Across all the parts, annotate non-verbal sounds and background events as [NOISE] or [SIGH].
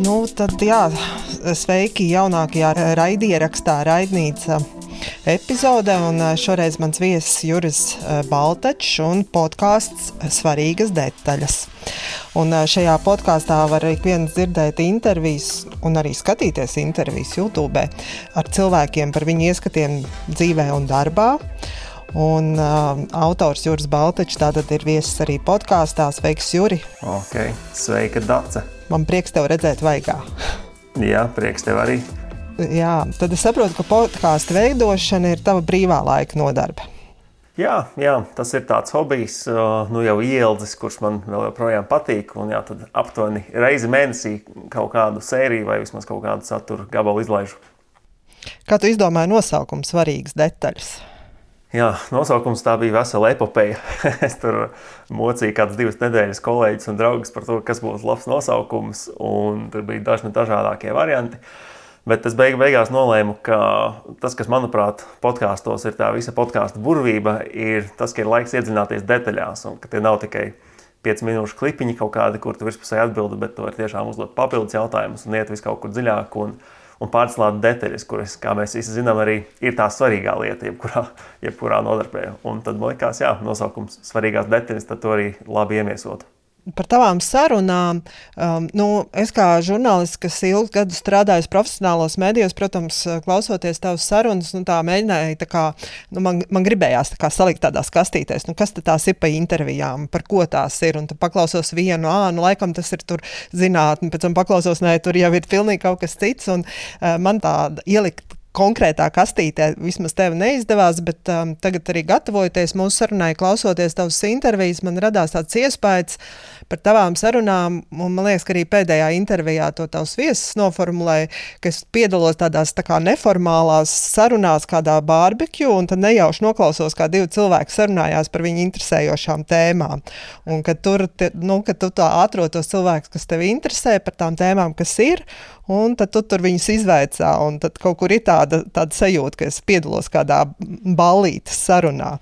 Nu, tad, jā, sveiki jaunākajā raidierakstā, raidnīca epizode. Un šoreiz mans viesis Juris Baltačs un podkāsts Svarīgas detaļas. Un šajā podkāstā var ik viens dzirdēt intervijas un arī skatīties intervijas YouTube ar cilvēkiem par viņu ieskatiem dzīvē un darbā. Un uh, autors Juris Baltačs tātad ir viesis arī podkāstā. Sveiks, Juri! Ok, sveika, Dace! Man prieks tev redzēt vaigā. Jā, prieks tev arī. Jā, tad es saprotu, ka podkāstu veidošana ir tava brīvā laika nodarbe. Jā, jā, tas ir tāds hobijs, nu jau ieldzis, kurš man vēl joprojām patīk. Un jā, tad aptuveni reizi mēnesī kaut kādu sēriju vai vismaz kaut kādu satura gabalu izlaižu. Kā tu izdomāji nosaukumu svarīgas detaļas? Jā, nosaukums tā bija vesela epopeja. [LAUGHS] es tur mocīju kādas divas nedēļas kolēģis un draugus par to, kas būs labs nosaukums. Tur bija dažni dažādākie varianti. Bet es beig beigās nolēmu, ka tas, kas manuprāt, podkāstos ir tā visa podkāstu burvība, ir tas, ka ir laiks iedziļināties detaļās. Un ka tie nav tikai 5 minūšu klipiņi kaut kādi, kur tu virspusēji atbildi, bet tu vari tiešām uzdot papildus jautājumus un iet vis kaut kur dziļāk. Un, un pārcelt detaļas, kuras, kā mēs visi zinām, arī ir tā svarīgā lieta, jebkurā, jebkurā nodarbē. Un tad man liekas, jā, nosaukums svarīgās detaļas, tad to arī labi iemiesot par tavām sarunām. Um, nu, es kā žurnālists, kas ilgus gadus strādājis profesionālos medijos, protams, klausoties tavas sarunas, nu, mēģināju, kā, nu, man, man gribējās tā salikt tādās kastītēs, nu, kas tās ir pa intervijām, par ko tās ir. Un tad paklausos vienu, ah, nu, laikam tas ir zinātnē, pēc tam paklausos, nē, tur jau ir pilnīgi kaut kas cits. Un uh, man tāda ielikt konkrētā kastītē vismaz tev neizdevās, bet um, tagad arī gatavojoties mūsu sarunai, klausoties tavas intervijas, man radās tāds iespējas par tavām sarunām. Un, man liekas, ka arī pēdējā intervijā to tavs viesis noformulēja, ka es piedalos tādās tā kā neformālās sarunās, kādā barbekju, un tad nejauši noklausos, kā divi cilvēki sarunājās par viņu interesējošām tēmām. Un ka tur, te, nu, ka tu tā atrod tos cilvēkus, kas tevi interesē par tām tēmām, kas ir, un tad tu tur viņus izveicā, un tad kaut kur ir tāda, tāda sajūta, ka es piedalos kādā ballītes sarunā.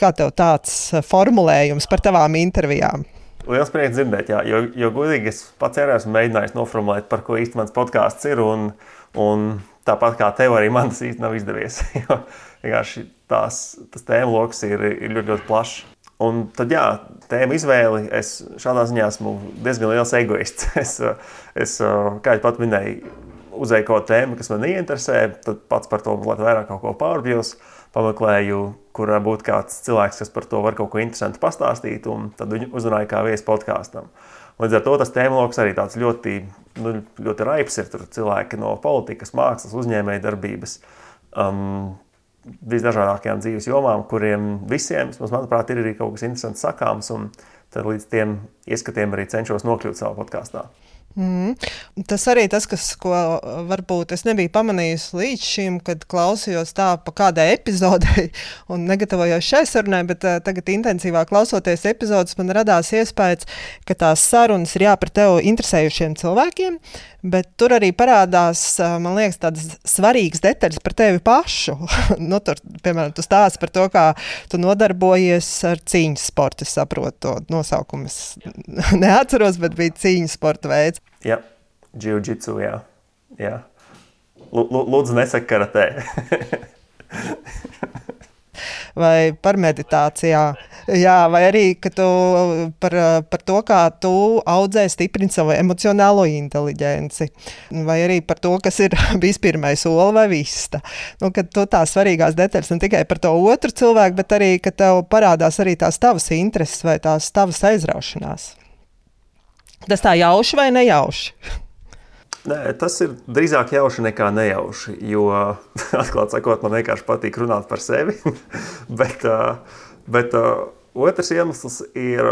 Kā tev tāds formulējums par tavām intervijām? Liels prieks dzirdēt, jā, jo, jo godīgi es pats arī esmu mēģinājis noformulēt, par ko īsti mans podkāsts ir. Un, un tāpat kā tev, arī man tas īsti nav izdevies. [LAUGHS] Jo vienkārši tās, tas tēma lokus ir, ir ļoti, ļoti plašs. Un tad, jā, tēma izvēle. Es šādā ziņā esmu diezgan liels egoists. [LAUGHS] Es, es kā jau pat minēju, uzēju kaut kādu tēmu, kas man ieinteresē, tad pats par to vairāk kaut ko pārbjos, pameklēju, kur būtu kāds cilvēks, kas par to var kaut ko interesantu pastāstīt, un tad viņu uzrunāju kā viesu podkāstam. Līdz ar to tas tēmloks arī tāds ļoti, nu, ļoti raips ir. Tur cilvēki no politikas, mākslas, uzņēmējdarbības. Um, visdažādākajām dzīves jomām, kuriem visiem, manuprāt, ir arī kaut kas interesants sakāms. Tad līdz tiem ieskatiem arī cenšos nokļūt savā podkāstā. Mm. Tas arī tas, kas, ko varbūt es nebiju pamanījis līdz šim, kad klausījos tā pa kādai epizodei [LAUGHS] un negatavojos šai sarunai, bet uh, tagad intensīvāk klausoties epizodes, man radās iespējas, ka tās sarunas ir jāpar tev interesējušiem cilvēkiem, bet tur arī parādās, uh, man liekas, tādas svarīgas detaļas par tevi pašu. [LAUGHS] nu, tur, piemēram, tu stāsti par to, kā tu nodarbojies ar cīņas sportu, es saprotu to nosaukumu, es [LAUGHS] neatceros, bet bija cīņas sporta veids. Jā, jiu-jitsu, jā. jā. Lūdzu, nesaka karatē. [LAUGHS] vai par meditācijā. Jā, vai arī tu par, par to, kā tu audzē, stiprini savu emocionālo inteligenci. Vai arī par to, kas ir [LAUGHS] bijis pirmais soli vai vista. Nu, kad tu tās svarīgās detaļas ne tikai par to otru cilvēku, bet arī, ka tev parādās arī tās tavas intereses vai tās tavas aizraušanās. Tas tā jauši vai nejauši? Nē, tas ir drīzāk jauši nekā nejauši. Jo, [LAUGHS] atklāti sakot, man vienkārši patīk runāt par sevi. [LAUGHS] bet bet otrs iemesls ir,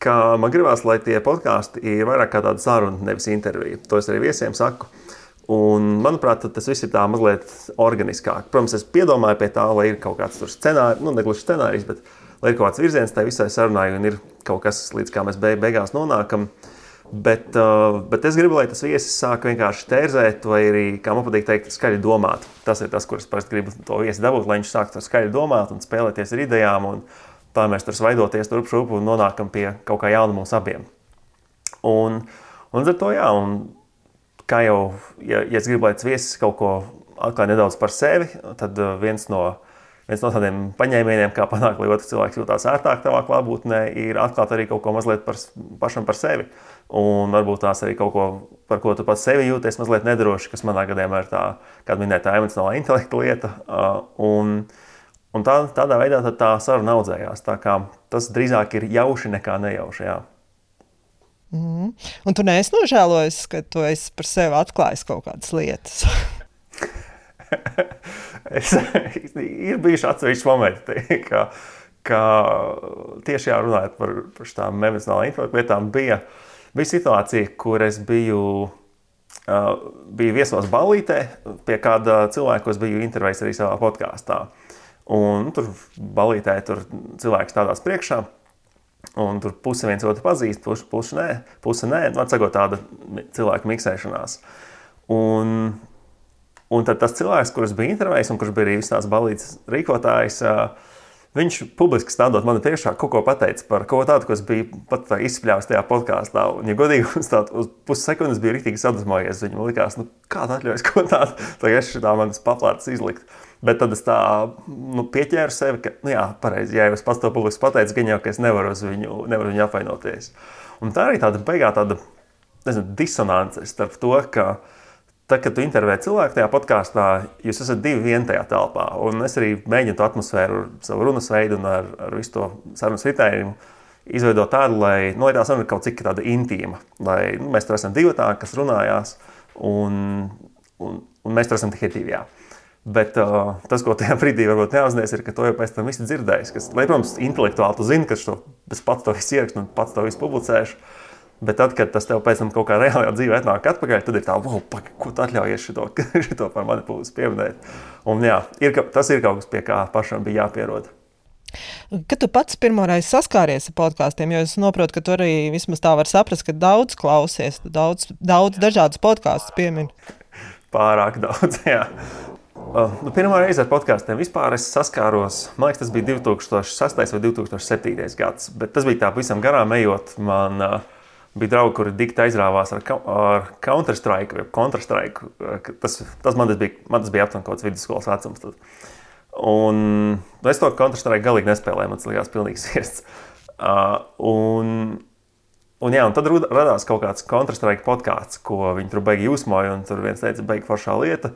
ka man gribās, lai tie podkāsti ir vairāk kā tāda saruna, nevis intervija. To es arī viesiem saku. Un, manuprāt, tas viss ir tā mazliet organiskāk. Protams, es piedomāju pie tā, lai ir kaut kāds scenārijs, nu, ne gluži scenārijs, bet lai ir kaut kāds virziens tai visai sarunai un ir kaut kas, līdz kā mēs beigās nonākam. Uh, bet es gribu, lai tas viesis sāk vienkārši tērzēt, vai arī, kā man patīk teikt, skaļi domāt. Tas ir tas, kurš parasti gribu to viesi dabūt, lai viņš sāktu skaļi domāt un spēlēties ar idejām. Tā mēs tur svaidoties turp šurp un nonākam pie kaut kā jauna mums abiem. Un, un ar to jā, un kā jau, ja, ja es gribu, lai tas viesis kaut ko atklāja nedaudz par sevi, tad viens no, viens no tādiem paņēmieniem, kā panākt, lai otrs cilvēks jūtas ērtāk tavā klātbūtnē, ir atklāt arī kaut ko mazliet par, pašam par sevi. Un varbūt tās arī kaut ko, par ko tu pats sevi jūties mazliet nedroši, kas manā gadījumā ir tā, kā minēta, emocionālā [LAUGHS] intelekta lieta. Un, un tā, tādā veidā tā saruna audzējās. Tā tas drīzāk ir jauši nekā nejauši. Jā. Mm. Un tu neesi nožēlojis, ka tu esi par sevi atklājis kaut kādas lietas. [LAUGHS] es, ir bijuši atsevišķi momenti, ka, ka tieši runājot par, par šīm emocionālām intelektu lietām, bija, bija situācija, kur es biju. Uh, biju viesos balītē pie kāda cilvēka, ko es biju intervējis arī savā podkāstā. Un, nu, tur balītē tur cilvēks stādās priekšā. Un tur puse viens otru pazīst, puse, puse nē, puse nē. Nu, atsakot, tāda cilvēka miksēšanās. Un, un tad tas cilvēks, kurš bija intervējis un kurš bija arī visas tās balīdzes rīkotājs, viņš publiski stādot man priekšā kaut ko pateica par kaut ko tādu, ko es biju pat izspļāvis tajā podkāstā. Un, ja godīgi, [LAUGHS] uz, tā, uz pussekundes bija rīktīgi sadusmojies. Viņam likās, nu, kā tā atļaujas ko tādu, [LAUGHS] tagad es šitā manas paplātas izlikt. Bet tad es tā nu, pieķēru sevi, ka, nu, jā, pareizi, ja jau es pats to publiski pateicu, gan jau, ka es nevaru uz viņu, nevaru viņu apvainoties. Un tā arī tāda beigā tāda nezinu, disonance starp to, ka, tad, kad tu intervē cilvēku tajā podkāstā, jūs esat divi vien tajā telpā. Un es arī mēģinu to atmosfēru, savu runas veidu un ar, ar visu to sarunas ritējumu izveidot tādu, lai nu, tā saruna ir kaut cik tāda intīma. Lai nu, mēs tur esam divi tādi, kas runājās, un, un, un mēs tur esam tikai divi. Jā. Bet uh, tas, ko tajā brīdī varbūt neapzināties, ir, ka to jau pēc tam viss dzirdējis. Kas, lai, protams, intelektuāli tu zini, ka es pats to visu ierakstu un pats to visu publicēšu. Bet tad, kad tas tev pēc tam kaut kā reālajā dzīvē atnāk atpakaļ, tad ir tā, wow, pak, ko tu atļaujies šito, [LAUGHS] šito par mani pusi pieminēt. Un jā, ir, tas ir kaut kas, pie kā pašam bija jāpierod. Kad tu pats pirmoreiz saskāries ar podkāstiem, jo es saprotu, ka tu arī vismaz tā var saprast, ka daudz klausies, daudz, daudz dažādas podkāstus piemini. [LAUGHS] Pārāk daudz, [LAUGHS] jā. Uh, nu, pirmā reize ar podkāstiem vispār es saskāros. Man liekas, tas bija 2006. vai 2007. gads. Bet tas bija tā pavisam garām ejot. Man uh, bija draugi, kuri dikti aizrāvās ar, ar Counter-Strike vai Counter-Strike. Tas, tas man tas bija, man tas bija aptuveni kaut kāds vidusskolas vecums. Tad. Un es to Counter-Strike galīgi nespēlēju. Man tas likās pilnīgs [LAUGHS] viests. Uh, un, un, jā, un tad radās kaut kāds Counter-Strike podkāsts, ko viņi tur beigās uzmoja. Tur viens teica, beigas foršā lieta.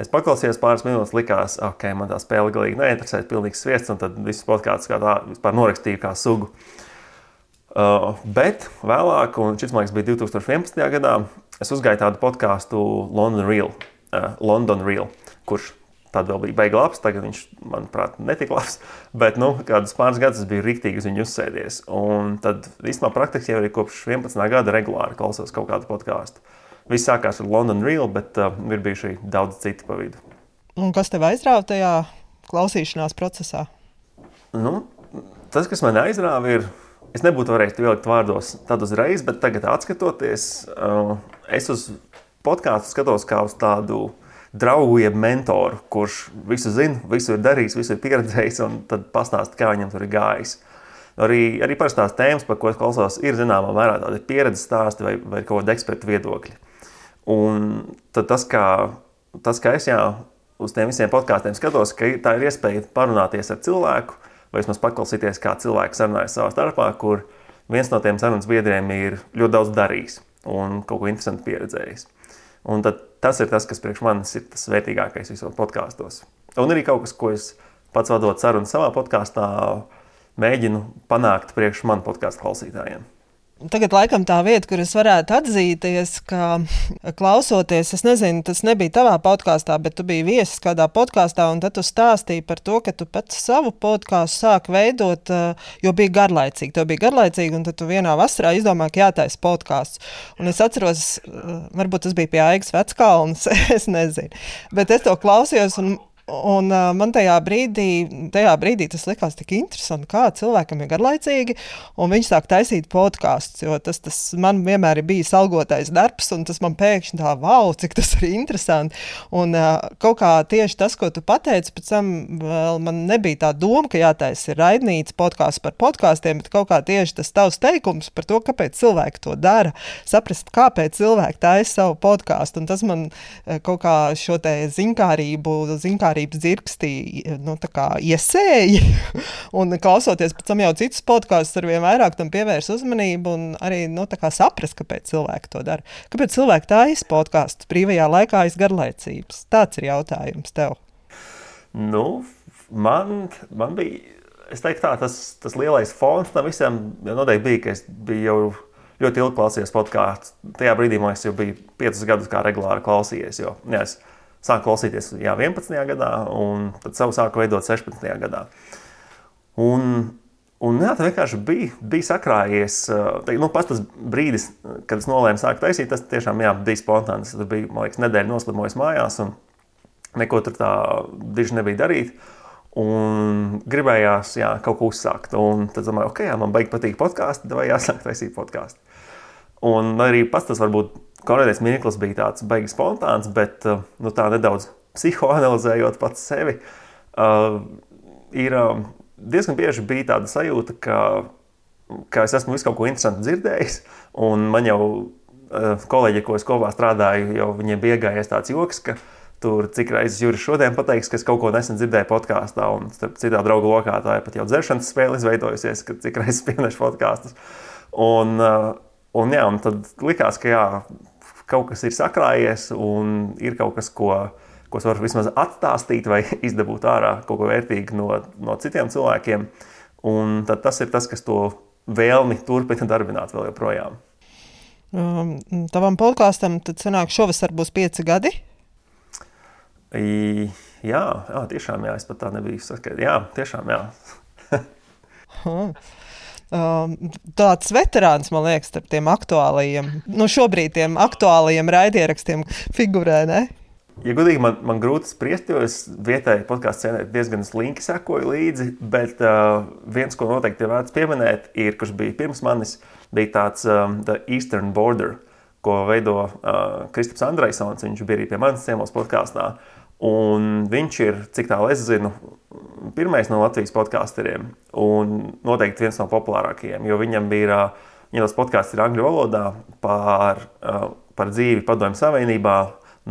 Es paklausījos pāris minūtes, likās, ok, man tā spēle galīgi neinteresē, pilnīgs sviests, un tad viss podkāsts kā tā vispār norakstīja kā sugu. Uh, bet vēlāk, un šis man liekas bija 2011. gadā, es uzgāju tādu podkāstu London Real, uh, London Real kurš tad vēl bija beigas labs, tagad viņš, manuprāt, netika labs. Bet, nu, kādus pāris gadus es biju rīktīgi uz viņu uzsēdies. Un tad īstenībā praktiski jau arī kopš 11. gada regulāri klausos kaut kādu podkāstu. Viss sākās ar London Real, bet uh, ir bijuši daudz citu pa vidu. Un kas tev aizrāva tajā klausīšanās procesā? Nu, tas, kas man aizrāva, ir. Es nebūtu varējis to ielikt vārdos tad uzreiz, bet tagad, skatoties, uh, es uz podkāstu skatos kā uz tādu draugu, jeb mentoru, kurš visu zina, visu ir darījis, visu ir pieredzējis, un tad pastāsta, kā viņam tur ir gājis. Arī, arī parastās tēmas, par ko es klausos, ir zināmā mērā tādi pieredzes stāsti vai, vai kaut kādi ekspertu viedokļi. Un tas, kā, tas, kā es jā, uz tiem visiem podkāstiem skatos, ka tā ir iespēja parunāties ar cilvēku, vai vismaz paklausīties, kā cilvēks sarunājas savā starpā, kur viens no tiem sarunas biedriem ir ļoti daudz darījis un kaut ko interesantu pieredzējis. Un tas ir tas, kas priekš manis ir tas vērtīgākais visos podkāstos. Un arī kaut kas, ko es pats vadot sarunu savā podkāstā, mēģinu panākt priekš manu podkāstu klausītājiem. Tagad, laikam, tā vieta, kur es varētu atzīties, ka klausoties, es nezinu, tas nebija tavā podkāstā, bet tu biji viesis kādā podkāstā, un tad tu stāstīji par to, ka tu pats savu podkāstu sāki veidot, eh, jo bija garlaicīgi. Tev bija garlaicīgi, un tad tu vienā vasarā izdomāji, ka jātaisa podkāsts. Un es atceros, eh, varbūt tas bija pie Aigas Veckalnas, [LAUGHS] es nezinu. Bet es to klausījos, un Un, uh, man tajā brīdī, tajā brīdī tas likās tik interesanti, kā cilvēkam ir garlaicīgi, viņš sāk taisīt podkāstus. Tas, tas man vienmēr ir bijis algotais darbs, un tas man pēkšņi tā, wow, cik tas ir interesanti. Un uh, kaut kā tieši tas, ko tu pateici, pēc tam man nebija tā doma, ka jātaisa ir raidnīca podkāsts par podkāstiem, bet kaut kā tieši tas tavs teikums par to, kāpēc cilvēki to dara, saprast, kāpēc cilvēki taisa savu podkāstu. Tas man kaut kā šo te zinkārību, zinkārību populārības dzirkstī nu, iesēja. [LAUGHS] un klausoties pēc tam jau citus podkāstus, ar vien vairāk tam pievērs uzmanību un arī nu, saprast, kāpēc cilvēki to dara. Kāpēc cilvēki tā izpodkāstu brīvajā laikā aiz garlaicības? Tāds ir jautājums tev. Nu, man, man bija. Teiktu, tā, tas, tas lielais fons tam visam noteikti bija, ka es biju jau ļoti ilgi klausījies podkāstu. Tajā brīdī man jau bija piecus gadus, kā regulāri klausījies. Jo, jā, es, sāku klausīties jā, 11. gadā, un tad savu sāku veidot 16. gadā. Un, un jā, tā vienkārši bija, bija sakrājies. Te, nu, pats tas brīdis, kad es nolēmu sākt taisīt, tas tiešām jā, bija spontāns. Tur bija, man liekas, nedēļa noslimojis mājās, un neko tur tā diži nebija darīt. Un gribējās jā, kaut ko uzsākt. Un tad domāju, ok, jā, man baigi patīk podkāstu, vai jāsāk taisīt podkāstu. Un arī pats tas varbūt Korejais mirklis bija tāds beigas spontāns, bet uh, nu, tā nedaudz psihoanalizējot pats sevi, uh, ir uh, diezgan bieži bija tāda sajūta, ka, ka es esmu visu kaut ko interesantu dzirdējis, un man jau uh, kolēģi, ko es kopā strādāju, jau viņiem bija iegājies tāds joks, ka tur cik reizes Juris šodien pateiks, ka es kaut ko nesen dzirdēju podkāstā, un citā draugu lokā tā ir pat jau dzeršanas spēle izveidojusies, ka cik reizes pienešu podkāstus. Un, uh, un, jā, un tad likās, ka jā, kaut kas ir sakrājies un ir kaut kas, ko, ko es varu vismaz atstāstīt vai [LAUGHS] izdabūt ārā kaut ko vērtīgu no, no citiem cilvēkiem. Un tas ir tas, kas to vēlmi turpina darbināt vēl joprojām. Um, tavam podkāstam tad sanāk šovasar būs pieci gadi? I, jā, jā, tiešām jā, es pat tā nebiju saskaidrojis. Jā, tiešām jā. [LAUGHS] Um, tāds veterāns, man liekas, starp tiem aktuālajiem, nu šobrīd tiem aktuālajiem raidierakstiem figurē. Ne? Ja godīgi, man, man grūti spriest, jo es vietējai podkāstu scenē diezgan slinki sekoju līdzi, bet uh, viens, ko noteikti vērts pieminēt, ir, kurš bija pirms manis, bija tāds um, The Eastern Border, ko veido uh, Kristaps Andrejsons. Viņš bija arī pie manis ciemos podkāstā. Un viņš ir, cik tālu es zinu, pirmais no Latvijas podkāsteriem un noteikti viens no populārākajiem, jo viņam bija, viņam tas podkāsts angļu valodā par, par dzīvi Padomju Savienībā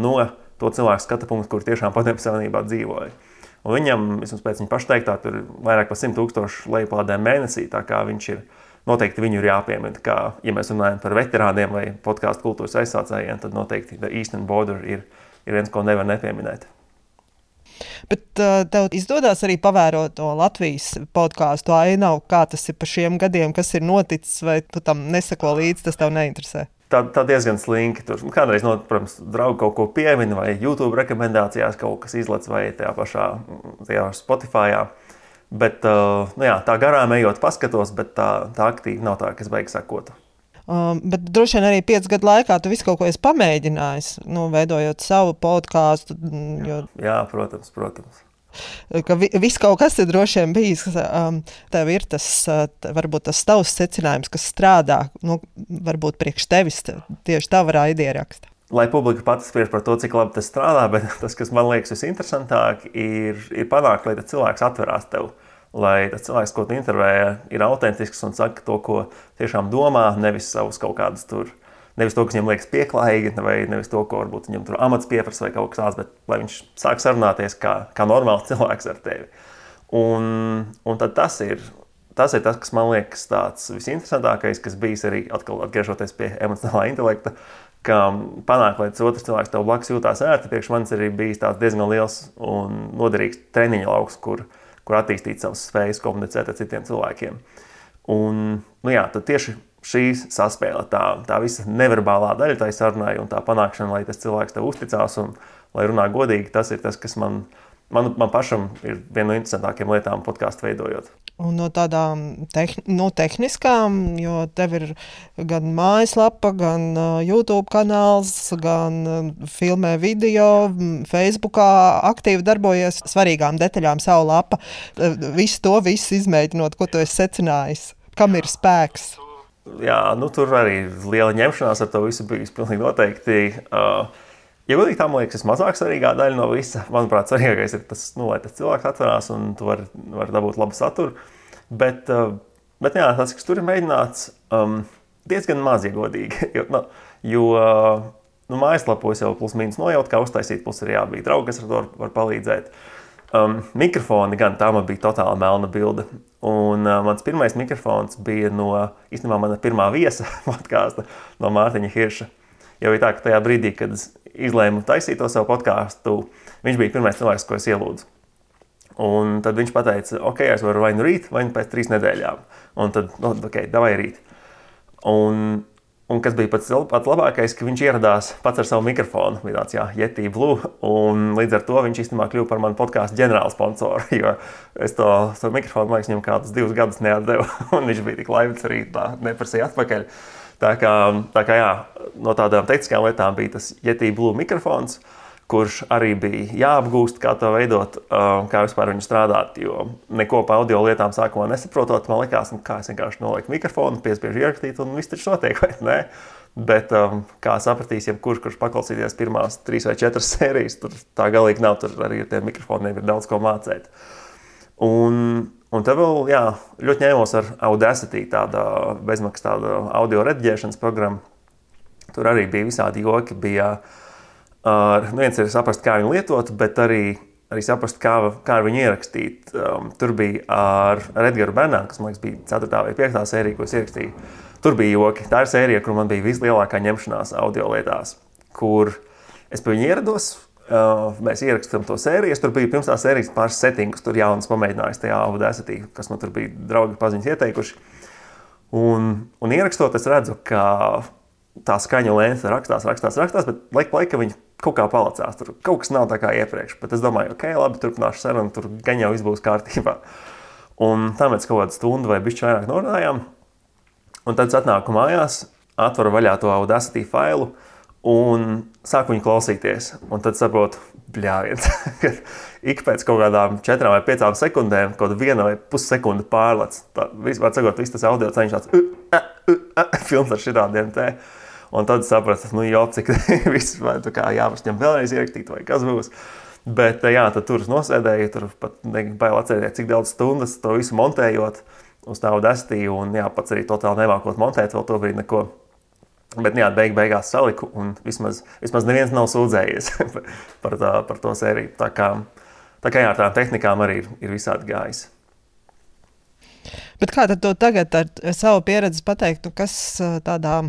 no to cilvēku skatu punktu, kur tiešām Padomju Savienībā dzīvoja. Un viņam, vismaz pēc viņa paša teiktā, tur ir vairāk par 100 tūkstošu lejupādēm mēnesī, tā kā viņš ir noteikti viņu ir jāpiemina. Kā, ja mēs runājam par veterāniem vai podkāstu kultūras aizsācējiem, tad noteikti The Eastern Border ir, ir viens, ko nevar nepieminēt. Bet uh, tev izdodas arī pavērot to Latvijas podkāstu ainavu, kā tas ir pa šiem gadiem, kas ir noticis, vai tu tam neseko līdzi, tas tev neinteresē. Tā, tā diezgan slinki. Tur kādreiz, no, protams, draugi kaut ko piemina, vai YouTube rekomendācijās kaut kas izlaiž, vai tajā pašā tajā Spotify. Bet uh, nu jā, tā garām ejot, paskatos, bet tā, tā aktīvi nav tā, kas beigas sekotu. Um, bet droši vien arī piecu gadu laikā tu visu kaut ko esi pamēģinājis, nu, veidojot savu podkāstu. Mm, jo... Jā, protams, protams. Ka vi, viss kaut kas ir droši vien bijis. Um, tev ir tas, uh, varbūt tas tavs secinājums, kas strādā, nu, varbūt priekš tevis tieši tava raidieraksta. Lai publika pati spriež par to, cik labi tas strādā, [LAUGHS] bet tas, kas man liekas visinteresantāk, ir, ir panākt, lai cilvēks atverās tev. Lai tas cilvēks, ko tu intervēji, ir autentisks un saka to, ko tiešām domā, nevis savus kaut kādus tur. Nevis to, kas viņam liekas pieklājīgi, vai nevis to, ko varbūt viņam tur amats pieprasa vai kaut kas tāds, bet lai viņš sāk sarunāties kā, kā normāls [LAUGHS] cilvēks ar tevi. Un, un tas, ir, tas ir tas, kas man liekas tāds visinteresantākais, kas bijis arī atkal atgriežoties pie emocionālā intelekta, ka panākt, lai tas otrs cilvēks tev blakus jūtās ērti. Priekš manis arī bijis diezgan liels un noderīgs treniņa lauks, kur kur attīstīt savas spējas komunicēt ar citiem cilvēkiem. Un, nu jā, tieši šī saspēle, tā, tā visa neverbālā daļa, tā sarunai un tā panākšana, lai tas cilvēks tev uzticās un lai runā godīgi, tas ir tas, kas man, man, man pašam ir viena no interesantākajām lietām podkāstu veidojot. Un no tādām tehn no tehniskām, jo tev ir gan mājaslapa, gan uh, YouTube kanāls, gan uh, filmē video, Facebookā aktīvi darbojies svarīgām detaļām savu lapa. Uh, visu to visu izmēģinot, ko tu esi secinājis. Kam ir spēks? Jā, nu, tur arī liela ņemšanās ar to visu bijis pilnīgi noteikti. Uh, Ja godīgi, tā man liekas, ir mazāk svarīgā daļa no visa. Manuprāt, svarīgākais ir tas, nu, lai tas cilvēks atcerās un tu vari var dabūt labu saturu. Bet, uh, bet jā, tas, kas tur ir mēģināts, um, diezgan maz iegodīgi. [LAUGHS] Jo, nu, jo nu, mājaslapos jau plus mīnus nojaut, kā uztaisīt, plus ir jābūt draugi, kas ar to var, var palīdzēt. Um, mikrofoni gan tā man bija totāli melna bilde. Un uh, mans pirmais mikrofons bija no īstenībā mana pirmā viesa [LAUGHS] podkāsta, no Mārtiņa Hirša. Jau ir tā, ka tajā brīdī, kad es izlēmu taisīt to savu podkāstu, viņš bija pirmais cilvēks, ko es ielūdzu. Un tad viņš teica, ok, es varu vai nu rīt, vai nu pēc trīs nedēļām. Un tad, nu, ok, davai rīt. Un, un kas bija pats, pats labākais, ka viņš ieradās pats ar savu mikrofonu. Bija tāds, jā, Yeti Blue. Un līdz ar to viņš īstenībā kļuva par manu podkāstu ģenerāla sponsoru. Jo es to, to mikrofonu, man liekas, viņam kādus divus gadus neatdevu. [LAUGHS] Un viņš bija tik laimīgs arī tā, neprasīja atpakaļ. Tā kā, tā kā jā, no tādām tehniskām lietām bija tas Yeti Blue mikrofons, kurš arī bija jāapgūst, kā to veidot, kā vispār viņu strādāt. Jo neko par audio lietām sākumā nesaprotot, man liekas, nu, kā es vienkārši nolieku mikrofonu, piespiežu ierakstīt, un viss tur notiek. [LAUGHS] Bet, um, kā sapratīs, jebkurš, kurš paklausīsies pirmās trīs vai četras [LAUGHS] sērijas, tur tā galīgi nav. Tur arī ar tiem mikrofoniem ir daudz ko mācīt. Un, Un te vēl jā, ļoti ņēmos ar Audacity, tāda bezmaksas tāda audio rediģēšanas programma. Tur arī bija visādi joki. Bija, uh, viens ir saprast, kā viņu lietot, bet arī, arī saprast, kā, kā viņu ierakstīt. Um, tur bija ar Edgars Bernānu, kas man liekas, bija 4. vai 5. sērija, ko es ierakstīju. Tur bija joki. Tā ir sērija, kur man bija vislielākā ņemšanās audio lietās, kur es pie viņa ierados Uh, mēs ierakstām to sēriju. Es tur biju pirms tās sērijas pāris settingus, tur jaunas pamēģinājis tajā audēsatī, kas man tur bija draugi paziņas ieteikuši. Un, un ierakstot, es redzu, ka tā skaņa lēna rakstās, rakstās, rakstās, bet laika laika viņa kaut kā palicās. Tur kaut kas nav tā kā iepriekš. Bet es domāju, ok, labi, turpināšu sarunu, tur gan jau viss būs kārtībā. Un tā mēs kaut kādu stundu vai bišķi vairāk norunājām. Un tad atnāku mājās, atveru vaļā to audacity failu un sāku viņu klausīties. Un tad saprotu, bļāviens, [LAUGHS] ka ik pēc kaut kādām četrām vai piecām sekundēm, kaut viena vai pussekundi pārlec. Tā vispār sakot, viss tas audio ceļš tāds [LAUGHS] films ar šitādiem te. Un tad sapratu, nu jau cik [LAUGHS] viss vai tā kā jāpašņem vēlreiz ierakstīt vai kas būs. Bet jā, tad tur nosēdēju, tur pat bail atcerēties, cik daudz stundas to visu montējot uz tādu destīju un jā, pats arī totāli nemākot montēt vēl to brīdi neko. Bet jā, beig, beigās saliku, un vismaz, vismaz neviens nav sūdzējies [LAUGHS] par, tā, par to sēriju. Tā kā, tā kā jā, tādām tehnikām arī ir, ir visādi gājis. Bet kā to tagad ar savu pieredzi pateikt, nu, kas tādā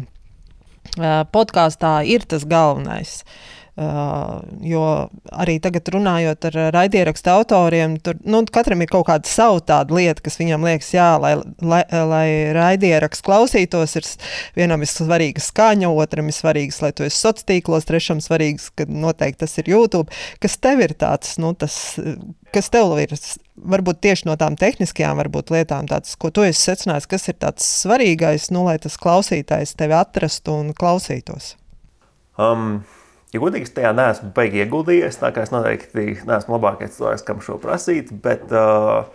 podkāstā ir tas galvenais? Uh, Uh, jo arī tagad runājot ar raidierakstu autoriem, tur nu, katram ir kaut kāda sava tāda lieta, kas viņam liekas, jā, lai, lai, lai raidieraksts klausītos, ir vienam ir svarīga skaņa, otram ir svarīgs, lai tu esi sociālos tīklos, trešam svarīgs, ka noteikti tas ir YouTube. Kas tev ir tāds, nu, tas, kas tev ir varbūt tieši no tām tehniskajām varbūt, lietām, tāds, ko tu esi secinājis, kas ir tāds svarīgais, nu, lai tas klausītājs tevi atrastu un klausītos? Um. Ja godīgi, es tajā neesmu baigi ieguldījies, tā kā es noteikti neesmu labākais cilvēks, kam šo prasīt, bet, uh,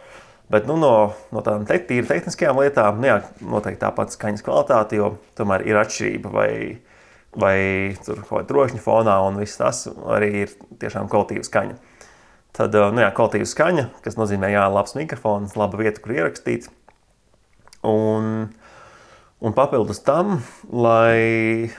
bet nu, no, no tādām te, tīri tehniskajām lietām, nu, jā, noteikti tāpat skaņas kvalitāte, jo tomēr ir atšķirība vai, vai tur kaut kāda drošņa fonā un viss tas arī ir tiešām kvalitīva skaņa. Tad, nu jā, kvalitīva skaņa, kas nozīmē, jā, labs mikrofons, laba vieta, kur ierakstīt. Un, un papildus tam, lai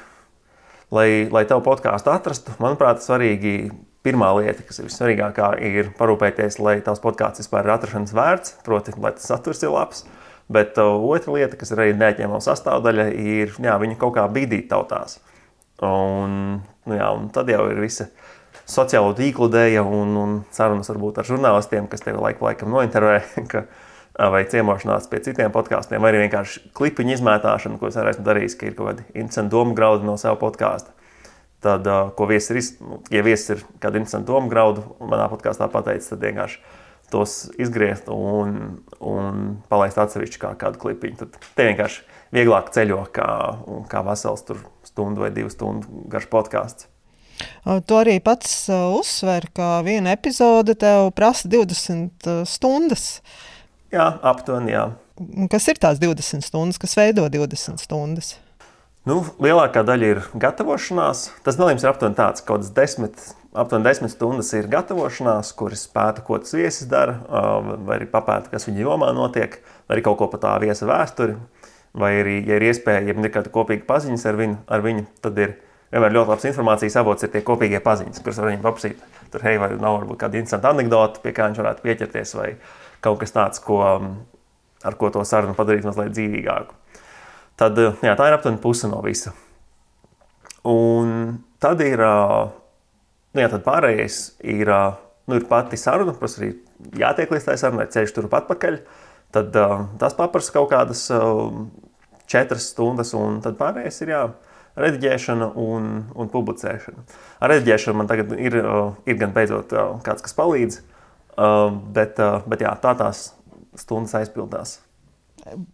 lai, lai tavu podkāstu atrastu, manuprāt, svarīgi pirmā lieta, kas ir vissvarīgākā, ir parūpēties, lai tavs podkāsts vispār ir atrašanās vērts, proti, lai tas saturs ir labs. Bet uh, otra lieta, kas ir arī neatņemama sastāvdaļa, ir jā, viņu kaut kā bīdīt tautās. Un, nu, jā, un tad jau ir visa sociālo tīklu dēļa un, un sarunas varbūt ar žurnālistiem, kas tevi laiku laikam nointervē. [LAUGHS] Ka, vai ciemošanās pie citiem podkāstiem, vai arī vienkārši klipiņu izmētāšana, ko es arī esmu darījis, ka ir kaut kādi interesanti domu graudi no sava podkāsta. Tad, ko viesis ir, nu, ja viesis ir kādu interesantu domu graudu, manā podkāstā pateicis, tad vienkārši tos izgriezt un, un palaist atsevišķi kā kādu klipiņu. Tad te vienkārši vieglāk ceļo kā, kā vesels stundu vai divu stundu garš podkāsts. Tu arī pats uzsver, ka viena epizode tev prasa 20 stundas. Jā, aptuveni. Jā. Kas ir tās 20 stundas, kas veido 20 stundas? Nu, lielākā daļa ir gatavošanās. Tas dalījums ir aptuveni tāds, ka kaut kāds desmit, aptuveni desmit stundas ir gatavošanās, kuras pēta, ko tas viesis dara, vai arī papēta, kas viņa jomā notiek, vai arī kaut ko par tā viesa vēsturi. Vai arī, ja ir iespēja, ja ir kāda kopīga paziņas ar viņu, ar viņu, tad ir vienmēr ļoti labs informācijas avots, ir tie kopīgie paziņas, kurus var viņam paprasīt. Tur, hei, vai nav varbūt kāda interesanta anekdote, pie kā viņš varētu pieķerties, vai kaut kas tāds, ko, ar ko to sarunu padarīt mazliet dzīvīgāku. Tad eh, jā, tā ir aptuveni puse no visa. Un tad ir, nu, jā, tad pārējais ir, nu, ir pati saruna, kas arī jātiek līdz tai sarunai, ceļš turp atpakaļ. Tad tas paprasa kaut kādas četras stundas, un tad pārējais ir jā, rediģēšana un, un publicēšana. Ar rediģēšanu man tagad ir, ir gan beidzot kāds, kas palīdz, bet, bet jā, tā tās stundas aizpildās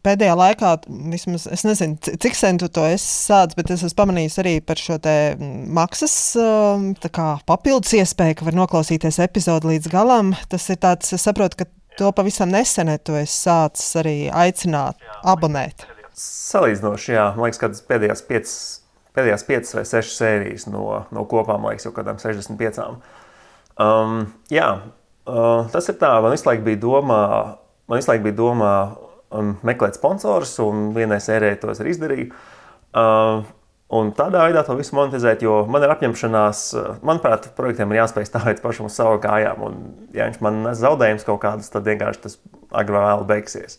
pēdējā laikā, vismaz es nezinu, cik sen tu to esi sācis, bet es esmu pamanījis arī par šo maksas um, kā, papildus iespēju, ka var noklausīties epizodi līdz galam. Tas ir tāds, es saprotu, ka to pavisam nesen tu esi sācis arī aicināt, abonēt. Salīdzinoši, jā, man liekas, ka tas pēdējās piecas. Pēdējās piecas vai sešas sērijas no, no kopām, man liekas, jau kādām 65. Um, jā, uh, tas ir tā, man visu laiku bija domā, man visu laiku bija domā um, meklēt sponsorus, un vienai sērijai to es arī izdarīju. Uh, Un tādā veidā to visu monetizēt, jo man ir apņemšanās, uh, manuprāt, projektiem ir jāspēj stāvēt pašam uz savām kājām. Un, ja viņš man nes zaudējumus kaut kādus, tad vienkārši tas agrāk vai vēlāk beigsies.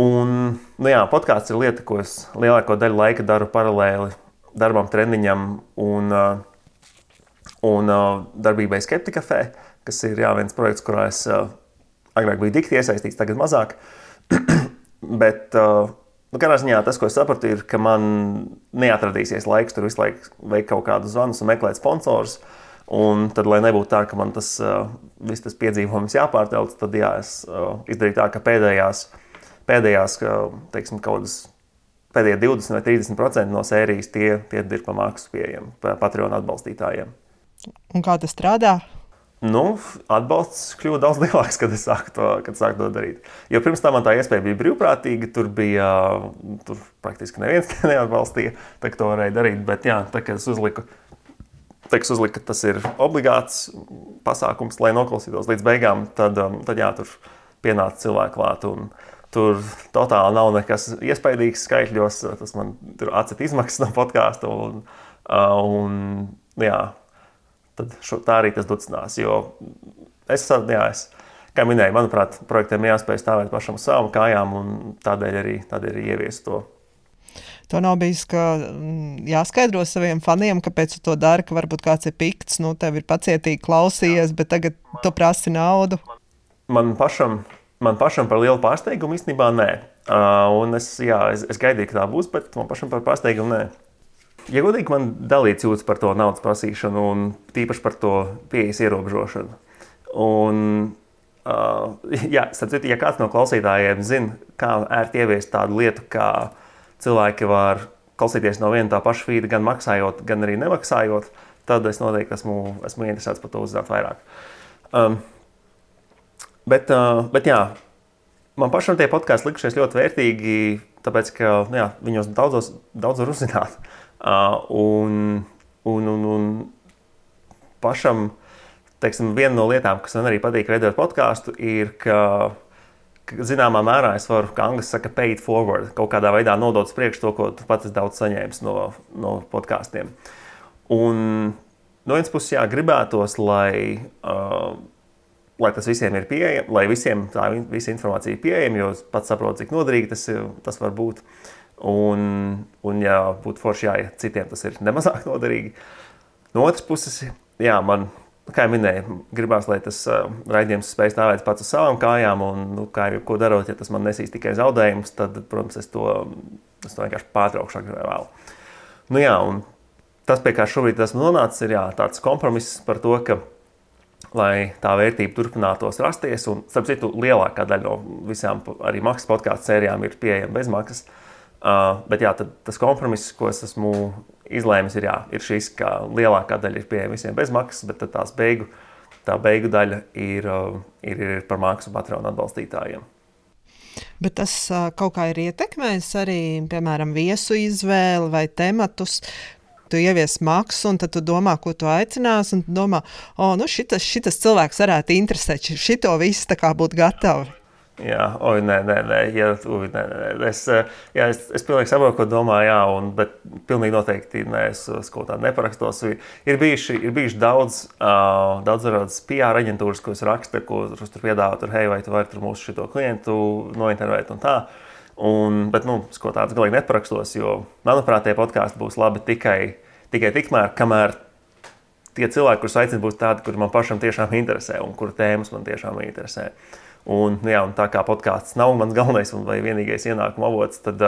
Un, nu jā, podkāsts ir lieta, ko es lielāko daļu laika daru paralēli darbam, treniņam un, un darbībai Skeptikafē, kas ir jā, viens projekts, kurā es agrāk biju dikti iesaistīts, tagad mazāk. [CLEARS THROAT] Bet, nu, kādā ziņā tas, ko es sapratu, ir, ka man neatradīsies laiks tur visu laiku veikt kaut kādus zvanus un meklēt sponsorus. Un tad, lai nebūtu tā, ka man tas viss tas piedzīvojums jāpārtelc, tad jā, es izdarīju tā, ka pēdējās, pēdējās teiksim, kaut kādas pēdējie 20 vai 30% no sērijas tie, tie ir pa maksu pieejami Patreon atbalstītājiem. Un kā tas strādā? Nu, atbalsts kļuva daudz lielāks, kad es sāku to, sāku to darīt. Jo pirms tam man tā iespēja bija brīvprātīga, tur bija tur praktiski neviens [LAUGHS] neatbalstīja, tā to varēja darīt. Bet, jā, tā, kad es uzliku, tā, es uzliku, ka tas ir obligāts pasākums, lai noklausītos līdz beigām, tad, um, tad jā, tur pienāca cilvēki klāt. Tur totāli nav nekas iespaidīgs skaitļos. Tas man tur atcīt izmaksas no podkāstu. Un, uh, un, jā, tad šo, tā arī tas ducinās. Jo es, jā, es kā minēju, manuprāt, projektiem jāspēj stāvēt pašam uz savām kājām, un tādēļ arī, tādēļ arī ieviest to. To nav bijis mm, jāskaidro saviem faniem, kāpēc tu to dari, ka varbūt kāds ir pikts, nu, tev ir pacietīgi klausījies, bet tagad tu prasi naudu. Man pašam, man pašam par lielu pārsteigumu īstenībā nē. Uh, un es, jā, es, es gaidīju, ka tā būs, bet man pašam par pārsteigumu nē. Ja godīgi, man dalīts jūtas par to naudas prasīšanu un tīpaši par to pieejas ierobežošanu. Un, uh, jā, citu, ja kāds no klausītājiem zina, kā ērti ieviest tādu lietu, kā cilvēki var klausīties no viena tā paša feeda, gan maksājot, gan arī nemaksājot, tad es noteikti esmu, esmu interesēts par to uzzināt vairāk. Um, bet, uh, bet jā, man pašam tie podkāsti likušies ļoti vērtīgi, tāpēc ka jā, viņos daudzos, daudz var uzzināt. Uh, un, un, un, un pašam, teiksim, viena no lietām, kas man arī patīk veidot podkāstu, ir, ka, zināmā mērā es varu, kā angļuiski saka, pay it forward, kaut kādā veidā nodot uz priekšu to, ko pats esi daudz saņēmis no, no podkāstiem. Un no vienas puses, jā, gribētos, lai, uh, lai tas visiem ir pieejams, lai visiem tā visa informācija ir pieejama, jo es pats saprotu, cik noderīgi tas, tas var būt. Uh, Un, un ja būtu forši, jā, ja citiem tas ir nemazāk [LAUGHS] noderīgi. No otras puses, jā, man, kā jau minēju, gribās, lai tas uh, raidījums spēj stāvēt pats uz savām kājām. Un, nu, kā jau ko darot, ja tas man nesīs tikai zaudējumus, tad, protams, es to, es to vienkārši pārtraukšu agrāk vai vēlāk. Nu, jā, tas, pie kā šobrīd esmu nonācis, ir jā, tāds kompromiss par to, ka lai tā vērtība turpinātos rasties. Un, starp citu, lielākā daļa no visām arī maksas podkāstu sērijām ir pieejama bez maksas. Uh, bet jā, tas kompromiss, ko es esmu izlēmis, ir, jā, ir šis, ka lielākā daļa ir pieejama visiem bez maksas, bet tās beigu, tā beigu daļa ir, uh, ir, ir par maksu patronu atbalstītājiem. Bet tas uh, kaut kā ir ietekmējis arī, piemēram, viesu izvēli vai tematus, tu ievies maksu, un tad tu domā, ko tu aicinās, tu domā, o, nu šitas, šitas cilvēks varētu interesēt, šito visu tā kā būtu gatavi. Jā, oi, nē, nē, nē, ja, ui, nē, nē. Es, jā, es, es pilnīgi saprotu, ko domā, jā, un, bet pilnīgi noteikti nē, es, es kaut tādu neparakstos. Ir bijuši, ir bijuši daudz, uh, daudz dažādas PR aģentūras, ko es rakstu, ko tur, tur piedāvā, tur, hei, vai tu vari tur mūsu šito klientu nointervēt un tā. Un, bet, nu, es ko tādu galīgi neparakstos, jo, manuprāt, tie podkāsti būs labi tikai, tikai tikmēr, kamēr tie cilvēki, kurus aicinu, būs tādi, kuri man pašam tiešām interesē un kuru tēmas man tiešām interesē. Uh, Un, nu jā, un tā kā podkāsts nav mans galvenais un vienīgais ienākuma avots, tad,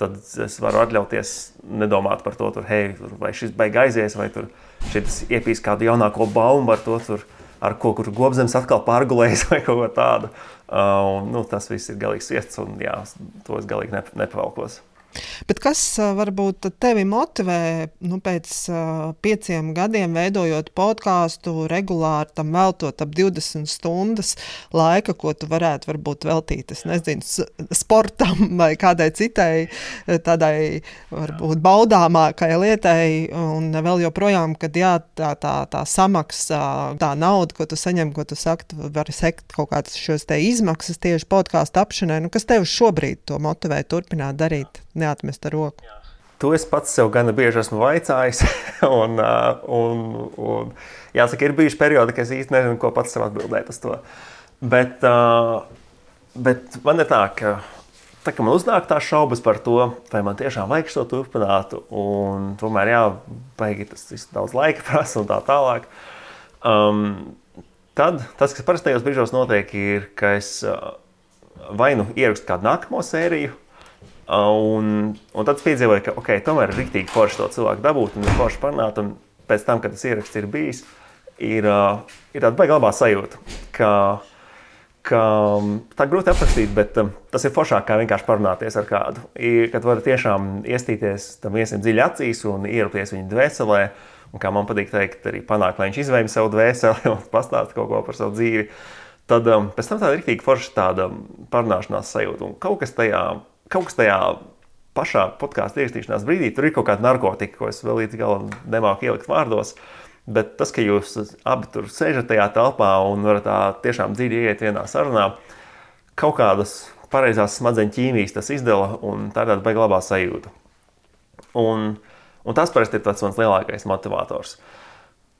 tad es varu atļauties nedomāt par to, tur, hey, vai šis beigas aizies, vai šis iepīs kādu jaunāko baumu ar to, tur, ar ko kur gobzems atkal pārgulējis [LAUGHS] vai kaut ko tādu. Uh, un, nu, tas viss ir galīgs viests, un jā, to es galīgi nep nepavalkos. Bet kas varbūt tevi motivē nu, pēc pieciem gadiem veidojot podkāstu, regulāri tam veltot ap 20 stundas laika, ko tu varētu varbūt veltīt, nezinu, sportam [LAUGHS] vai kādai citai tādai varbūt baudāmākai lietai, un vēl joprojām, kad jā, tā, tā, tā samaksa, tā nauda, ko tu saņem, ko tu saki, tu vari sekt kaut kādas šos te izmaksas tieši podkāstu apšanai, nu, kas tev šobrīd to motivē turpināt darīt? Neatmest ar roku. To es pats sev gana bieži esmu vaicājis. [LAUGHS] un, un, un, jāsaka, ir bijuši periodi, kad es īsti nezinu, ko pats sev atbildēt uz to. Bet, bet man ir tā, ka, tā, ka man uznāk tā šaubas par to, vai man tiešām vajag šo turpināt. Tomēr, jā, baigi tas daudz laika [LAUGHS] prasa un tā tālāk. Um, tad tas, kas parasti tajos brīžos notiek, ir, ka es vai nu ierakstu kādu nākamo sēriju, Un, un tad es piedzīvoju, ka okay, tomēr ir rīktīgi forši to cilvēku dabūt un forši parunāt. Un pēc tam, kad tas ieraksts ir bijis, ir, ir tāda baigta labā sajūta. Ka, ka, tā grūti aprakstīt, bet um, tas ir foršāk kā vienkārši parunāties ar kādu. I, kad var tiešām iestīties tam viesim dziļi acīs un ierupties viņa dvēselē. Un kā man patīk teikt, arī panākt, lai viņš izvēlē savu dvēseli [LAUGHS] un pastāsta kaut ko par savu dzīvi. Tad um, pēc tam tāda rīktīgi forša tāda parunāšanās sajūta. Un kaut kas tajā kaut kas tajā pašā podkāstu ierakstīšanās brīdī, tur ir kaut kāda narkotika, ko es vēl līdz galam nemāku ielikt vārdos. Bet tas, ka jūs abi tur sēžat tajā telpā un varat tā tiešām dziļi iet vienā sarunā, kaut kādas pareizās smadzeņu ķīmijas tas izdala, un tā ir tāda beigas labā sajūta. Un, un tas parasti ir tas mans lielākais motivators.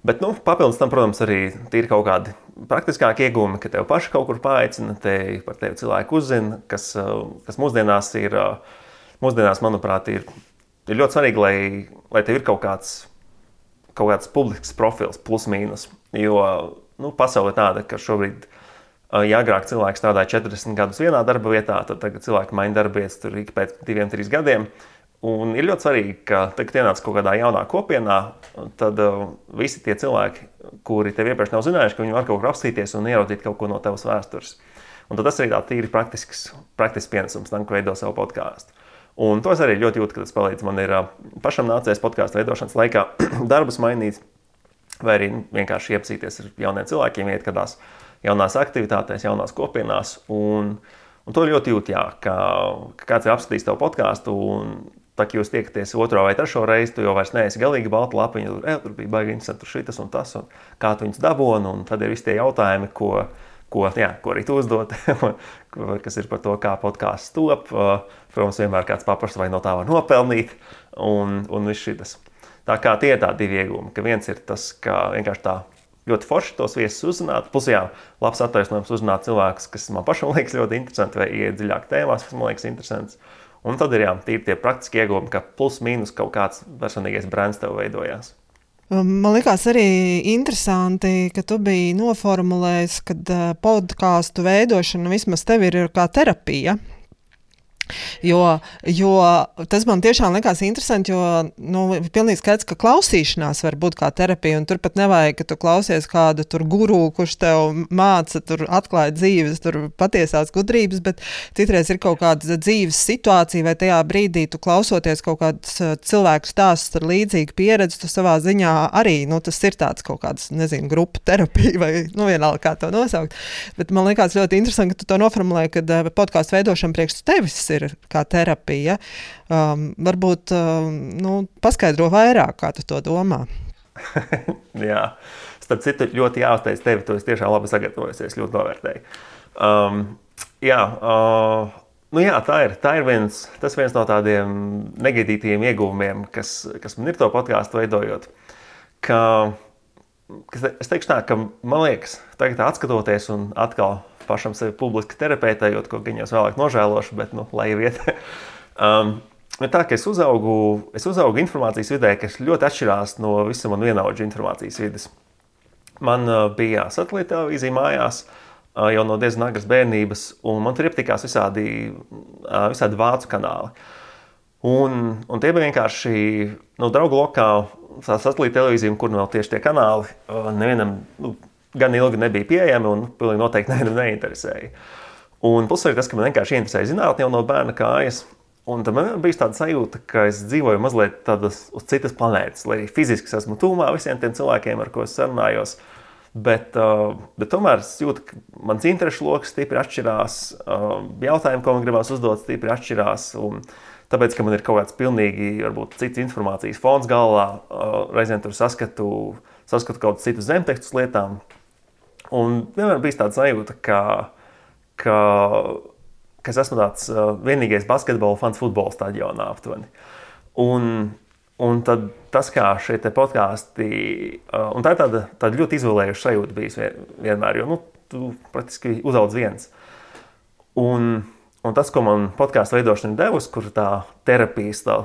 Bet, nu, papildus tam, protams, arī ir kaut kādi praktiskāki iegūmi, ka tev paši kaut kur paaicina, te par tevi cilvēku uzzina, kas, kas mūsdienās ir, mūsdienās, manuprāt, ir, ir ļoti svarīgi, lai, lai tev ir kaut kāds, kaut kāds publisks profils, plus mīnus. Jo nu, pasaule ir tāda, ka šobrīd, ja agrāk cilvēks strādāja 40 gadus vienā darba vietā, tad tagad cilvēki maina darba vietas ik pēc diviem, trīs gadiem. Un ir ļoti svarīgi, ka tagad ienāc kaut kādā jaunā kopienā, tad uh, visi tie cilvēki, kuri tev iepriekš nav zinājuši, ka viņi var kaut kur apstīties un ieraudzīt kaut ko no tavas vēstures. Un tas arī tāds tīri praktisks, praktisks pienesums tam, ka veido savu podkāstu. Un to es arī ļoti jūtu, ka tas palīdz. Man ir uh, pašam nācies podkāstu veidošanas laikā [CLEARS THROAT] darbus mainīt, vai arī vienkārši iepazīties ar jauniem cilvēkiem, iet kādās jaunās aktivitātēs, jaunās kopienās. Un, un to ļoti jūt, jā, ka, ka kāds ir apskatījis tavu podkāstu Tā kā jūs tiekaties otro vai trešo reizi, tu jau vairs neesi galīgi balta lapiņa. Tur, e, tur bija baigi interesanti, tur šis un tas, un kā tu viņus dabūji. Un tad ir visi tie jautājumi, ko, ko, jā, ko arī tu uzdod, [LAUGHS] kas ir par to, kā podkāsts top. Protams, vienmēr kāds paprasta, vai no tā var nopelnīt, un, un viss šis. Tā kā tie ir tādi divi iegūmi, ka viens ir tas, ka vienkārši tā ļoti forši tos viesus uzzināt. Plus, jā, labs attaisnojums uzzināt cilvēkus, kas man pašam [LAUGHS] liekas ļoti interesanti, vai iet dziļāk tēmās, kas man liekas interesants. Un tad ir jā, tie praktiski iegūmi, ka plus mīnus kaut kāds personīgais brands tev veidojās. Um, man liekas, arī interesanti, ka tu biji noformulējis, ka uh, podkāstu veidošana vismaz tev ir kā terapija. Jo, jo tas man tiešām likās interesanti, jo nu, pilnīgi skaidrs, ka klausīšanās var būt kā terapija. Tur pat nevajag, ka tu klausies kādu guru, kurš tev māca, tur atklāja dzīves, tur patiesās gudrības, bet citreiz ir kaut kāda dzīves situācija, vai tajā brīdī tu klausoties kaut kādus uh, cilvēku stāstus ar līdzīgu pieredzi, tu savā ziņā arī nu, tas ir tāds kaut kāds, nezinu, grupu terapija vai nu, vienalga kā to nosaukt. Bet man liekas ļoti interesanti, ka tu to noformulēji, ka uh, podkāstu veidošana priekš tevis ir kā terapija. Um, varbūt um, nu, paskaidro vairāk, kā tu to domā. [LAUGHS] jā, starp citu, ļoti jāuzteic tevi. Tu esi tiešām labi sagatavojusies, ļoti novērtēji. Um, jā, uh, nu jā, tā ir, tā ir viens, viens no tādiem negaidītiem ieguvumiem, kas, kas man ir to podkāstu veidojot. Ka, kas, es teikšu tā, ka man liekas, tagad atskatoties un atkal pašam sevi publiski terapeitējot, ko jau vēlāk nožēlošu, bet nu, lai iet. [LAUGHS] um, Tā kā es uzaugu, es uzaugu informācijas vidē, kas ļoti atšķirās no visas manas vienaudžu informācijas vidas. Man uh, bija satelīta televīzija mājās uh, jau no diezgan agras bērnības, un man tur iepatikās visādi, uh, visādi vācu kanāli. Un, un tie bija vienkārši no draugu lokā satelīta televīzija, kur nu vēl tieši tie kanāli uh, nevienam. Nu, gan ilgi nebija pieejami un pilnīgi noteikti nevienam neinteresēja. Un plus arī tas, ka man vienkārši interesēja zinātnē jau no bērna kājas. Un tad man bija tāda sajūta, ka es dzīvoju mazliet tādas, uz citas planētas, lai arī fiziski esmu tūmā visiem tiem cilvēkiem, ar ko es sarunājos. Bet, uh, bet tomēr es jūtu, ka mans interesu lokus stipri atšķirās, uh, jautājumi, ko man gribās uzdot, stipri atšķirās. Un tāpēc, ka man ir kaut kāds pilnīgi varbūt, cits informācijas fons galvā, uh, reizēm tur saskatu, saskatu kaut kādus citus zemtekstus lietām, Un vienmēr bija tāds sajūta, ka, ka, ka es esmu tāds uh, vienīgais basketbola fans futbola stadionā aptuveni. Un, un tad tas, kā šie podkāsti, uh, un tā ir tāda, tāda ļoti izolējuša sajūta bijusi vienmēr, jo nu, tu praktiski uzaudz viens. Un, Un tas, ko man podkāstu veidošana ir devusi, kur tā terapijas tā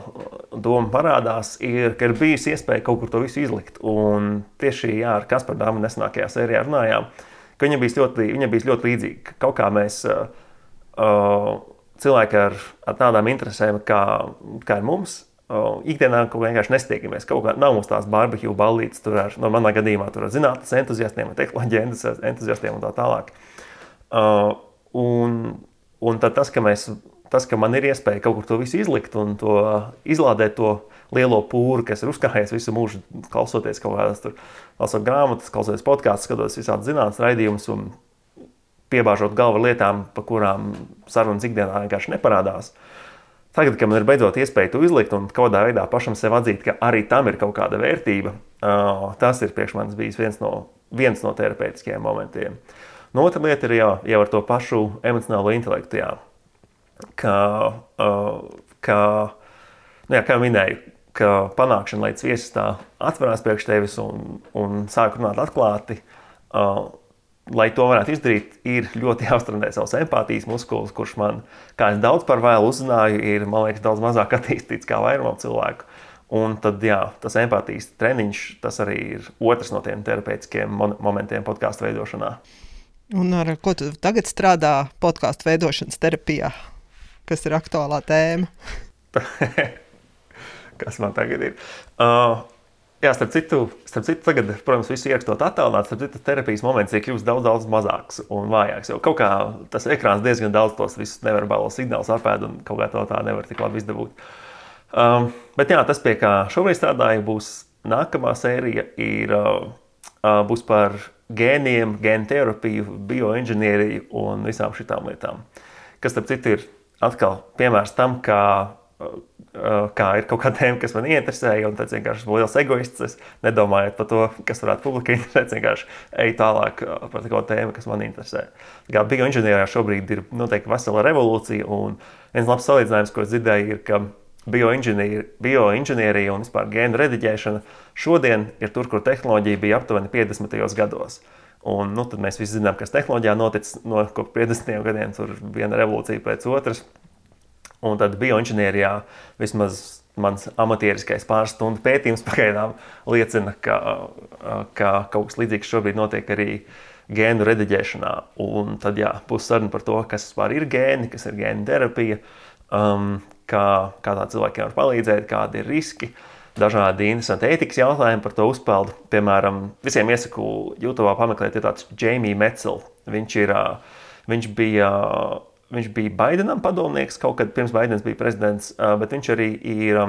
doma parādās, ir, ka ir bijusi iespēja kaut kur to visu izlikt. Un tieši jā, ar Kasparu Dāmu nesenākajā sērijā runājām, ka viņa bija ļoti, viņa bija ļoti līdzīga. Kaut kā mēs uh, cilvēki ar, ar tādām interesēm, kā, kā ir mums, uh, ikdienā kaut kā vienkārši nestiekamies. Kaut kā nav mums tās barbecue ballītes, tur ar, no manā gadījumā tur ar zinātnes entuziastiem, tehnoloģiju entuziastiem un tā tālāk. Uh, un, Un tad tas, ka, mēs, tas, ka man ir iespēja kaut kur to visu izlikt un to izlādēt, to lielo pūru, kas ir uzkrājies visu mūžu, klausoties kaut kādas tur, lasot grāmatas, klausoties podkāstus, skatoties visādi zinātnīs raidījumus un piebāžot galvu lietām, pa kurām sarunas ikdienā vienkārši neparādās. Tagad, kad man ir beidzot iespēja to izlikt un kādā veidā pašam sev atzīt, ka arī tam ir kaut kāda vērtība, tas ir priekš manis bijis viens no, viens no terapeitiskajiem momentiem. Uh, No otra lieta ir jā, jau ar to pašu emocionālo intelektu. Jā. Kā, uh, kā, nu jā, kā minēju, ka panākšana, lai viesis tā atverās priekš tevis un, un sāk runāt atklāti, uh, lai to varētu izdarīt, ir ļoti [LAUGHS] jāuztrenē savs empātijas muskulis, kurš man, kā es daudz par vēlu uzzināju, ir liekas, daudz mazāk [LAUGHS] attīstīts kā vairumam cilvēku. Un tad, jā, tas empātijas treniņš, tas arī ir otrs no tiem terapeitiskiem momentiem podkāstu veidošanā. Un ar ko tu tagad strādā podkāstu veidošanas terapijā? Kas ir aktuālā tēma? [LAUGHS] Kas man tagad ir? Uh, jā, starp citu, starp citu, tagad, protams, visu ierakstot attālināti, starp citu, terapijas moments ir kļuvis daudz, daudz mazāks un vājāks. Jo kaut kā tas ekrāns diezgan daudz tos visus neverbālos signālus apēd un kaut kā to tā nevar tik labi izdabūt. Um, bet jā, tas, pie kā šobrīd strādāju, būs nākamā sērija, ir, uh, uh, būs par gēniem, gēnu terapiju, bioinženieriju un visām šīm lietām. Kas, starp citu, ir atkal piemērs tam, kā, kā ir kaut kāda tēma, kas man interesēja, un tas vienkārši esmu liels egoists. Es nedomāju par to, kas varētu publikai interesēt, [LAUGHS] vienkārši eju tālāk par kādu tēmu, kas man interesē. Kā bioinženierijā šobrīd ir noteikti vesela revolūcija, un viens labs salīdzinājums, ko dzirdēju, ir, ka bioinženierija un vispār gēnu rediģēšana šodien ir tur, kur tehnoloģija bija aptuveni 50. gados. Un, nu, tad mēs visi zinām, kas tehnoloģijā noticis no 50. gadiem. Tur viena revolūcija pēc otras. Un tad bioinženierijā vismaz mans amatieriskais pāris stundu pētījums pagaidām liecina, ka, ka kaut kas līdzīgs šobrīd notiek arī gēnu rediģēšanā. Un tad jā, būs saruna par to, kas vispār ir gēni, kas ir gēnu terapija. um, kā, kā tā cilvēkiem var palīdzēt, kādi ir riski. Dažādi interesanti ētikas jautājumi par to uzpeldu. Piemēram, visiem iesaku YouTube pameklēt, ir tāds Jamie Metzl. Viņš, ir, viņš, bija, viņš bija Baidenam padomnieks kaut kad pirms Baidens bija prezidents, bet viņš arī ir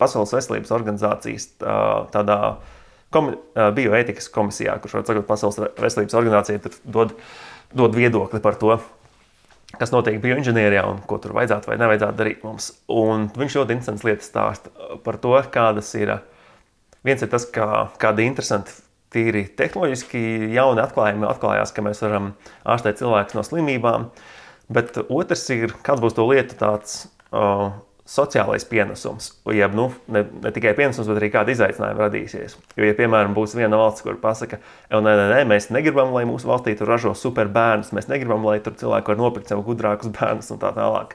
Pasaules veselības organizācijas tādā komi, bioētikas komisijā, kurš, var sakot, Pasaules veselības organizācija dod, dod viedokli par to, kas notiek bioinženierijā un ko tur vajadzētu vai nevajadzētu darīt mums. Un viņš ļoti interesants lietas stāsta par to, kādas ir. Viens ir tas, kā, kādi interesanti, tīri tehnoloģiski jauni atklājumi atklājās, ka mēs varam ārstēt cilvēkus no slimībām. Bet otrs ir, kāds būs to lietu tāds uh, sociālais pienesums, jeb nu, ne, ne tikai pienesums, bet arī kāda izaicinājuma radīsies. Jo, ja, piemēram, būs viena valsts, kur pasaka, ka nē, nē, nē, mēs negribam, lai mūsu valstī tur ražo superbērnus, mēs negribam, lai tur cilvēki var nopirkt sev gudrākus [LAUGHS] bērnus un tā tālāk.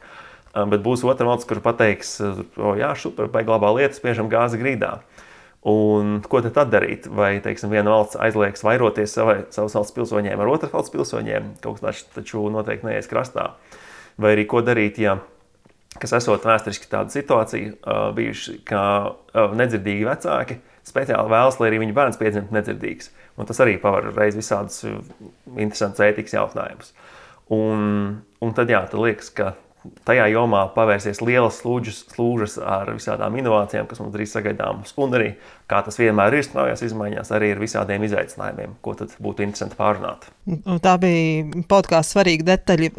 Um, bet būs otra valsts, kur pateiks, o, jā, super, vai glabā lietas, spiežam gāzi grīdā. Un ko tad darīt? Vai teiksim, viena valsts aizliegs vairoties savai, savas valsts pilsoņiem ar otras valsts pilsoņiem? Kaut kas tāds taču noteikti neies krastā. Vai arī ko darīt, ja kas esot vēsturiski tāda situācija uh, bijuši, ka uh, nedzirdīgi vecāki speciāli vēlas, lai arī viņu bērns piedzimtu nedzirdīgs. Un tas arī paver reiz visādus interesantus ētikas jautājumus. Un, un tad, jā, tad liekas, ka tajā jomā pavērsies lielas slūžas, slūžas ar visādām inovācijām, kas mums drīz sagaidāmas. Un arī, kā tas vienmēr ir straujās izmaiņās, arī ar visādiem izaicinājumiem, ko tad būtu interesanti pārunāt. Tā bija podkāstu svarīga detaļa,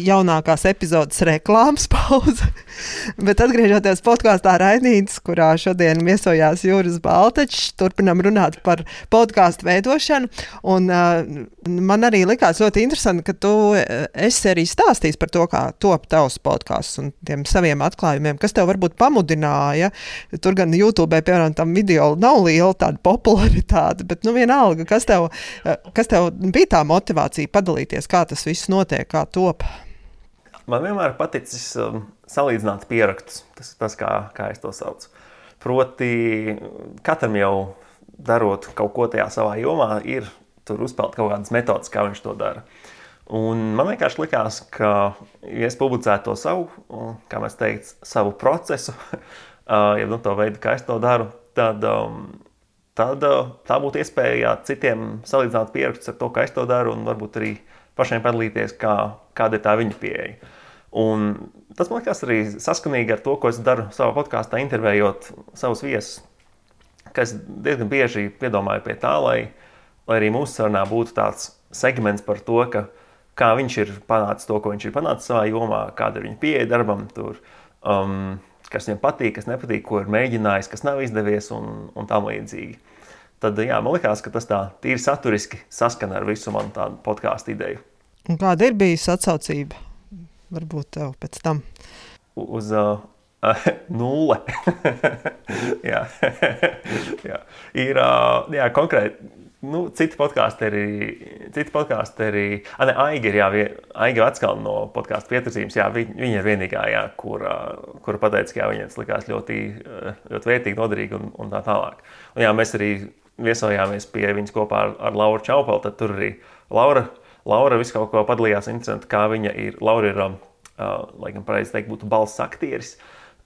jaunākās epizodes reklāmas [LAUGHS] pauze. Bet atgriežoties podkāstā Rainītas, kurā šodien viesojās Jūras Baltačs, turpinam runāt par podkāstu veidošanu. Un, uh, man arī likās ļoti interesanti, ka tu esi arī stāstījis par to, kā top tavs podkāsts un tiem saviem atklājumiem, kas tev varbūt pamudināja. Tur gan YouTube, piemēram, tam video nav liela tāda popularitāte, bet nu vienalga, kas tev, kas tev bija tā motivācija padalīties, kā tas viss notiek, kā top. Man vienmēr paticis um, salīdzināt pierakstus. Tas ir tas, kā, kā es to saucu. Proti, katram jau darot kaut ko tajā savā jomā, ir uzspēlēt kaut kādas metodas, kā viņš to dara. Un man vienkārši likās, ka, ja es publicētu to savu, kā mēs teiktu, savu procesu, [LAUGHS] ja nu, to veidu, kā es to daru, tad, um, tad tā būtu iespēja citiem salīdzināt pierakstus ar to, kā es to daru, un varbūt arī pašiem padalīties, kā, kāda ir tā viņa pieeja. Un tas man liekas arī saskanīgi ar to, ko es daru savā podkāstā, intervējot savus viesus. Kas diezgan bieži piedomāju pie tā, lai, lai arī mūsu sarunā būtu tāds segments par to, ka kā viņš ir panācis to, ko viņš ir panācis savā jomā, kāda ir viņa pieeja darbam, tur, um, kas viņam patīk, kas nepatīk, ko ir mēģinājis, kas nav izdevies un, un tam līdzīgi. Tad jā, man liekas, ka tas tā tīri saturiski saskana ar visu manu tādu podkāstu ideju. Un kāda ir bijusi atsaucība? Varbūt tev pēc tam. Uz uh, [LAUGHS] nulle. [LAUGHS] jā. [LAUGHS] jā. Ir uh, jā, konkrēti nu, citi podkāsteri, citi podkāsteri, ne, Aiga ir, jā, Aiga Vatskala no podkāstu pieturzības, jā, viņa, viņa ir vienīgā, jā, kur, kur pateica, ka jā, viņai tas likās ļoti, ļoti vērtīgi, noderīgi un, un tā tālāk. Un jā, mēs arī viesojāmies pie viņas kopā ar, ar Lauru Čaupelu, tad tur arī Laura, Laura visu kaut ko padalījās, interesanti, kā viņa ir, Laura ir, uh, laikam pareizi teikt, būtu balss aktieris,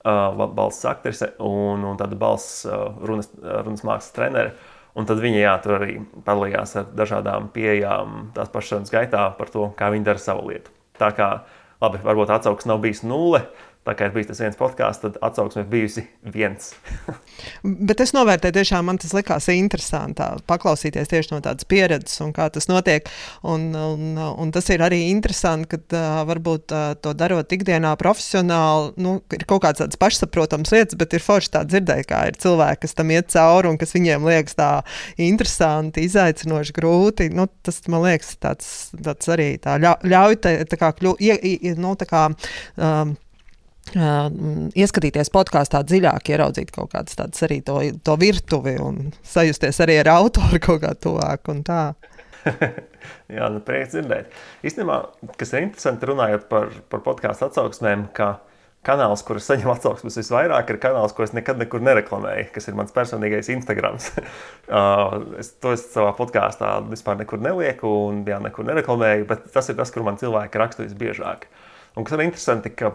uh, balss aktrise un, un tāda balss uh, runas, runas mākslas trenere. Un tad viņi jā, tur arī padalījās ar dažādām pieejām tās pašas sarunas gaitā par to, kā viņi dara savu lietu. Tā kā, labi, varbūt atsauksme nav bijusi nulle, Tā kā ir bijis tas viens podkāsts, tad atsauksme ir bijusi viens. [LAUGHS] Bet es novērtēju, tiešām man tas likās interesanti paklausīties tieši no tādas pieredzes un kā tas notiek. Un, un, un tas ir arī interesanti, ka uh, varbūt uh, to darot ikdienā profesionāli, nu, ir kaut kāds tāds pašsaprotams lietas, bet ir forši tā dzirdēt, kā ir cilvēki, kas tam iet cauri un kas viņiem liekas tā interesanti, izaicinoši, grūti. Nu, tas man liekas tāds, tāds arī tā ļauj te, tā kā kļūt, nu, tā kā. Um, ieskatīties podkāstā dziļāk, ieraudzīt kaut kādas tādas arī to, to virtuvi un sajusties arī ar autoru kaut kā tuvāk un tā. [LAUGHS] Jā, nu prieks dzirdēt. Īstenībā, kas ir interesanti runājot par, par podkāstu atsauksmēm, ka kanāls, kurus saņem atsauksmes visvairāk, ir kanāls, ko es nekad nekur nereklamēju, kas ir mans personīgais Instagram. [LAUGHS] es to es savā podkāstā vispār nekur nelieku un jā, nekur nereklamēju, bet tas ir tas, kur man cilvēki raksta visbiežāk. Un kas ir interesanti, ka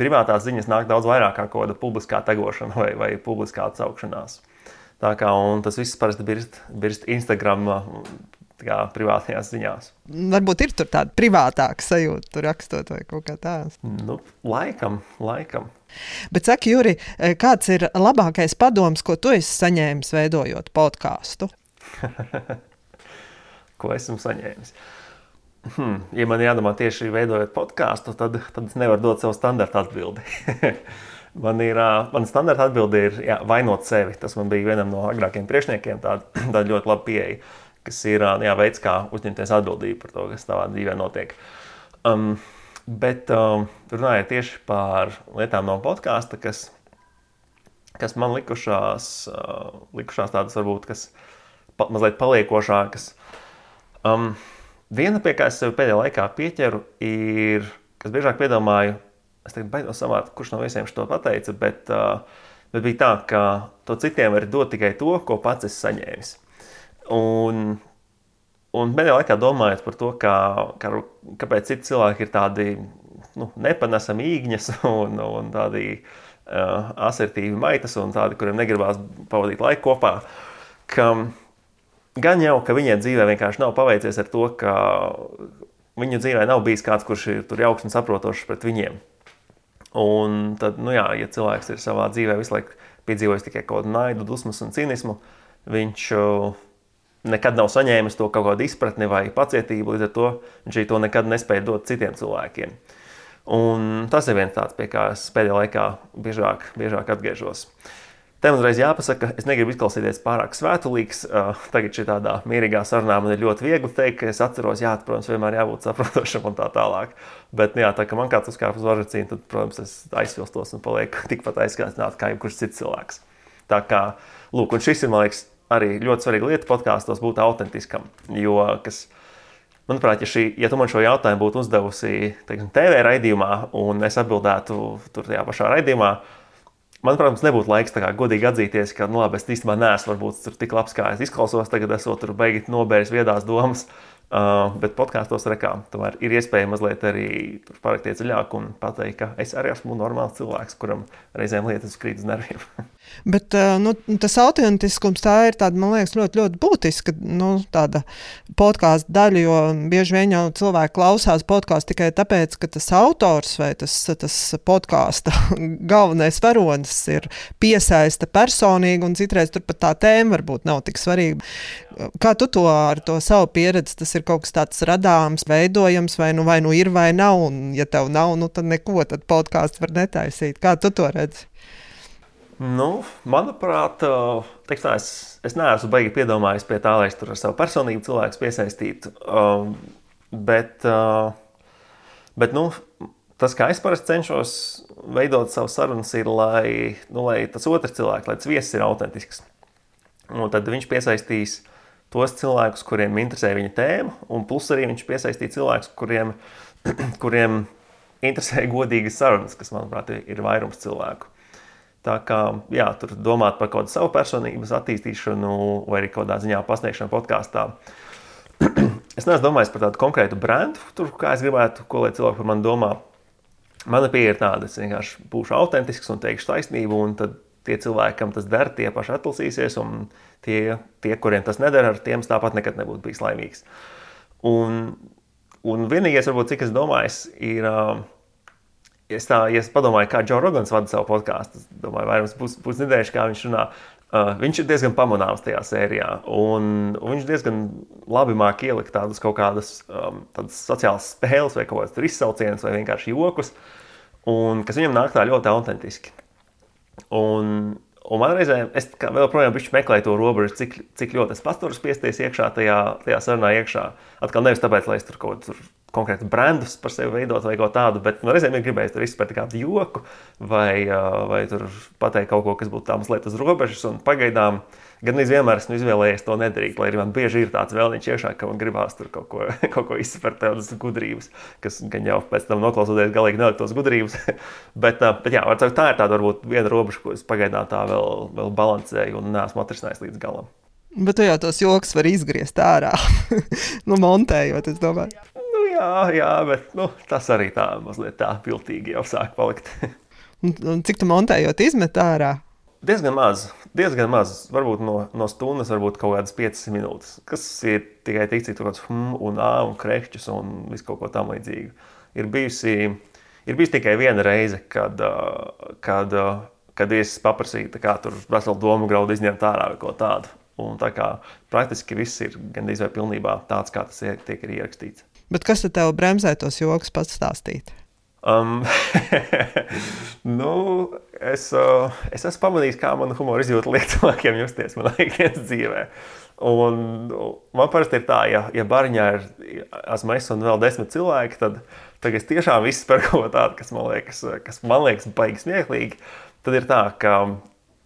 privātās ziņas nāk daudz vairāk kā kaut kāda publiskā tegošana vai, vai publiskā atsaukšanās. Tā kā tas viss parasti birst, birst Instagram kā, privātajās ziņās. Varbūt ir tāda privātāka sajūta, tur rakstot vai kaut kā tāda. Nu, laikam, laikam. Bet, saka, Juri, kāds ir labākais padoms, ko tu esi saņēmis veidojot podkāstu? [LAUGHS] ko esmu saņēmis? Hmm, ja man jādomā tieši veidojot podkāstu, tad, tad es nevaru dot savu standarta atbildi. [LAUGHS] Man ir man standarta atbilde, ir jā, vainot sevi. Tas man bija vienam no agrākajiem priekšniekiem, tāda, tāda ļoti laba pieeja, kas ir jā, veids, kā uzņemties atbildību par to, kas tavā dzīvē notiek. Um, bet um, runājot tieši par lietām no podkāsta, kas, kas man likušās, uh, likušās tādas varbūt, kas pa, mazliet paliekošākas. Um, viena, pie kā es sev pēdējā laikā pieķeru, ir, kas biežāk piedomāju, es tagad baidos samāt, kurš no visiem to pateica, bet, uh, bet bija tā, ka to citiem var dot tikai to, ko pats esi saņēmis. Un, un pēdējā laikā domājot par to, kā, kā, kāpēc citi cilvēki ir tādi nu, nepanesami īgņas [LAUGHS] un, un tādi uh, asertīvi maitas un tādi, kuriem negribās pavadīt laiku kopā. Ka, gan jau, ka viņiem dzīvē vienkārši nav paveicies ar to, ka viņu dzīvē nav bijis kāds, kurš ir jauks un saprotošs pret viņiem. Un tad, nu jā, ja cilvēks ir savā dzīvē visu laiku piedzīvojis tikai kaut kādu naidu, dusmas un cinismu, viņš nekad nav saņēmis to kaut kādu izpratni vai pacietību, līdz ar to viņš to nekad nespēja dot citiem cilvēkiem. Un tas ir viens tāds, pie kā es pēdējā laikā biežāk, biežāk atgriežos. Uh, Te man uzreiz jāpasaka, es negribu izklausīties pārāk svētulīgs. Uh, tagad šī tādā mierīgā sarunā man ir ļoti viegli teikt, ka es atceros, jā, protams, vienmēr jābūt saprotošam un tā tālāk. Bet, nu, jā, tā kā man kāds uzkāpa uz varžacīnu, tad, protams, es aizsvilstos un palieku [LAUGHS] tikpat aizskāstīts kā jebkurš cits cilvēks. Tā kā, lūk, un šis ir, man liekas, arī ļoti svarīga lieta podkāstos būt autentiskam. Jo, kas, manuprāt, ja, šī, ja tu man šo jautājumu būtu uzdevusi teiksim, TV raidījumā, un es atbildētu tur tajā pašā raidījumā, Man, protams, nebūtu laiks kā, godīgi atzīties, ka, nu, labi, es īstenībā neesmu varbūt tik labs, kā es izklausos. Tagad esmu tur beigts nobēris viedās domas. Uh, bet podkāstos rekā tomēr ir iespēja mazliet arī parakties dziļāk un pateikt, ka es arī esmu normāls cilvēks, kuram reizēm lietas krīt uz nerviem. [LAUGHS] Bet uh, nu, tas autentiskums tā ir tāda, man liekas, ļoti, ļoti būtiska nu, podkāstu daļa, jo bieži vien jau cilvēki klausās podkāstu tikai tāpēc, ka tas autors vai tas, tas podkāsta [LAUGHS] galvenais varonis ir piesaista personīgi, un citreiz tur pat tā tēma varbūt nav tik svarīga. Kā tu to ar to savu pieredzi, tas ir kaut kas tāds radāms, veidojams, vai nu, vai nu ir, vai nav, un ja tev nav, nu tad neko, tad podkāstu var netaisīt. Kā tu to redzi? Nu, manuprāt, tā, es, es neesmu baigi piedomājis pie tā, lai es tur ar savu personību cilvēku piesaistītu. Um, bet, uh, bet nu, tas, kā es parasti cenšos veidot savu sarunu, ir, lai, nu, lai tas otrs cilvēks, lai tas viesis ir autentisks. Un tad viņš piesaistīs tos cilvēkus, kuriem interesē viņa tēma, un plus arī viņš piesaistīja cilvēkus, kuriem, [CLEARS THROAT] kuriem interesē godīgas sarunas, kas, manuprāt, ir vairums cilvēku. Tā kā jā, tur domāt par kaut kādu savu personības attīstīšanu, vai arī kaut kādā ziņā pasniegšanu podkāstā. [CLEARS THROAT] es neesmu domājis par tādu konkrētu brendu, tur, kā es gribētu, ko lai cilvēki par mani domā. Mana pieeja ir tāda, es vienkārši būšu autentisks un teikšu taisnību, un tad tie cilvēki, kam tas der, tie paši atlasīsies, un tie, tie kuriem tas nedara, ar tiem tāpat nekad nebūtu bijis laimīgs. Un, un vienīgais, varbūt, cik es domāju, ir. Es, tā, ja es padomāju, kā Džons Rogans vada savu podkāstu, es domāju, vairums būs, būs nedēļas, kā viņš runā. Uh, viņš ir diezgan pamanāms tajā sērijā, un, un viņš diezgan labi māca ielikt tādus kaut kādas um, sociālas spēles, vai kaut kādas izsaucienus, vai vienkārši jokus, un, kas viņam nāk tā ļoti autentiski. Un, Un man reizē, es vēl projām meklēju to robežu, cik, cik ļoti es pats tur spiesties iekšā tajā, tajā sarunā. Iekšā. Atkal nevis tāpēc, lai es tur kaut kādu konkrētu brandus par sevi veidot vai kaut tādu, bet nu, reizēm ir gribējis tur izspērt kādu joku vai, vai pateikt kaut ko, kas būtu tā mazliet uz robežas. Pagaidām gan vienmēr esmu izvēlējies to nedarīt, lai arī man bieži ir tāds vēlniņš iekšā, ka man gribās tur kaut ko, [LAUGHS] kaut ko izspērt, tādas gudrības, kas gan jau pēc tam noklausoties galīgi nelik tos gudrības. [LAUGHS] bet, bet jā, tā ir tāda varbūt viena robeža, ko es pagaidām tā vēl, vēl balansēju un neesmu atrisinājis līdz galam. Bet tu jau tos joks var izgriezt ārā, [LAUGHS] nu, montējot, es domāju jā, jā, jā, bet nu, tas arī tā mazliet tā piltīgi jau sāk palikt. cik tu montējot izmet ārā? Diezgan maz, diezgan maz. Varbūt no, no stundas, varbūt kaut kādas 5 minūtes. Kas ir tikai tik, cik tur kaut kāds hm un ā un krešķis un visu kaut ko tam līdzīgu. Ir bijusi, ir bijusi tikai viena reize, kad, kad, kad viesis paprasīja kā tur veselu domu graudu izņemt ārā vai ko tādu. Un tā kā praktiski viss ir gandrīz vai pilnībā tāds, kā tas ir, tiek arī ierakstīts. Bet kas tad tev bremzē tos joks pats stāstīt? Um, [LAUGHS] nu, es, uh, es esmu pamanījis, kā mana humora izjūta liek cilvēkiem justies manā ikdienas dzīvē. Un man parasti ir tā, ja, ja bariņā ir esmu es un vēl desmit cilvēki, tad, tad es tiešām viss par ko tādu, kas man liekas, kas man liekas baigi smieklīgi. Tad ir tā, ka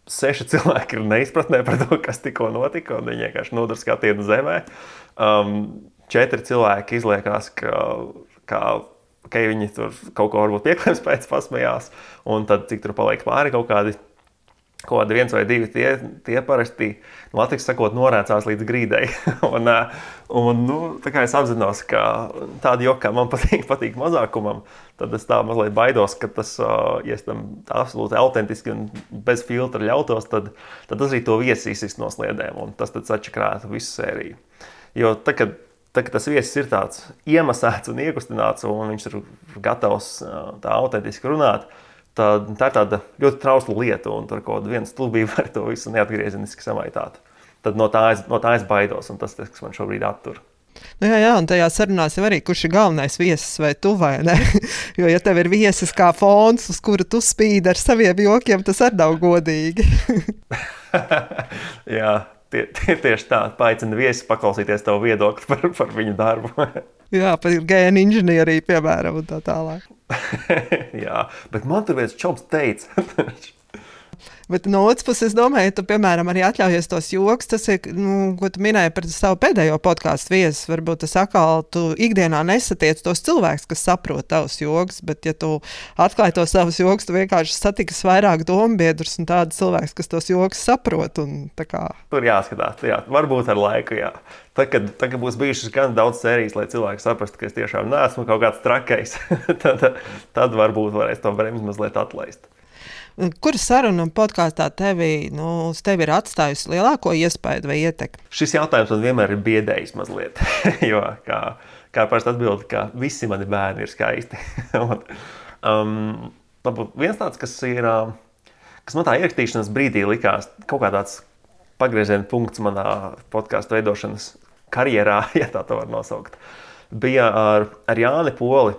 seši cilvēki ir neizpratnē par to, kas tikko notika, un viņi vienkārši nodara skatienu zemē. Um, četri cilvēki izliekās, ka, ka ka viņi tur kaut ko varbūt pieklājības pēc pasmējās, un tad cik tur paliek pāri kaut kādi. Kaut kādi viens vai divi tie, tie parasti, nu, Latvijas sakot, norēcās līdz grīdai. [LAUGHS] un, un, nu, es apzinos, ka tāda joka man [LAUGHS] patīk, patīk mazākumam, tad es tā mazliet baidos, ka tas, ja es tam absolūti autentiski un bez filtra ļautos, tad, tad tas arī to viesīs no sliedēm, un tas sačakrētu visu sēriju. Jo tad, kad Tad, tas viesis ir tāds iemasēts un iekustināts, un viņš ir gatavs tā autentiski runāt, tad tā ir tāda ļoti trausla lieta, un tur kaut kāda stulbība var to visu neatgriezeniski samaitāt. Tad no tā, es, no tā es baidos, un tas, tas kas man šobrīd attur. Nu, jā, jā, un tajā sarunās jau arī, kurš ir galvenais viesis vai tu vai ne. [LAUGHS] Jo, ja tev ir viesis kā fons, uz kura tu spīdi ar saviem jokiem, tas arī nav godīgi. [LAUGHS] [LAUGHS] jā, tie, tie, tieši tā, paaicina viesis paklausīties tavu viedokli par, par viņu darbu. [LAUGHS] Jā, par gēnu inženieriju, piemēram, un tā tālāk. [LAUGHS] Jā, bet man tur viens čoms teica. [LAUGHS] Bet no otras puses, es domāju, tu, piemēram, arī atļaujies tos joks. Tas ir, nu, ko tu minēji par savu pēdējo podkāstu viesu. Varbūt tas atkal tu ikdienā nesatiec tos cilvēkus, kas saprot tavus joks, bet, ja tu atklāji tos savus joks, tu vienkārši satiks vairāk dombiedrus un tādus cilvēkus, kas tos joks saprot. Un, kā... Tur jāskatās, jā. varbūt ar laiku. Jā. Tad, kad, tad, kad būs bijušas gan daudz sērijas, lai cilvēki saprastu, ka es tiešām neesmu kaut kāds trakais, [LAUGHS] tad, tad varbūt varēs to bremzi mazliet atlaist. Kura saruna podkāstā tevi, nu, tevi ir atstājusi lielāko iespaidu vai ietekmi? Šis jautājums man vienmēr ir biedējis mazliet. [LAUGHS] jo, kā, kā parasti atbild, ka visi mani bērni ir skaisti. [LAUGHS] un, um, viens tāds, kas ir, um, kas man tā ierakstīšanas brīdī likās kaut kā tāds pagrieziena punkts manā podkāstu veidošanas karjerā, [LAUGHS] ja tā var nosaukt, bija ar, ar Jāni Poli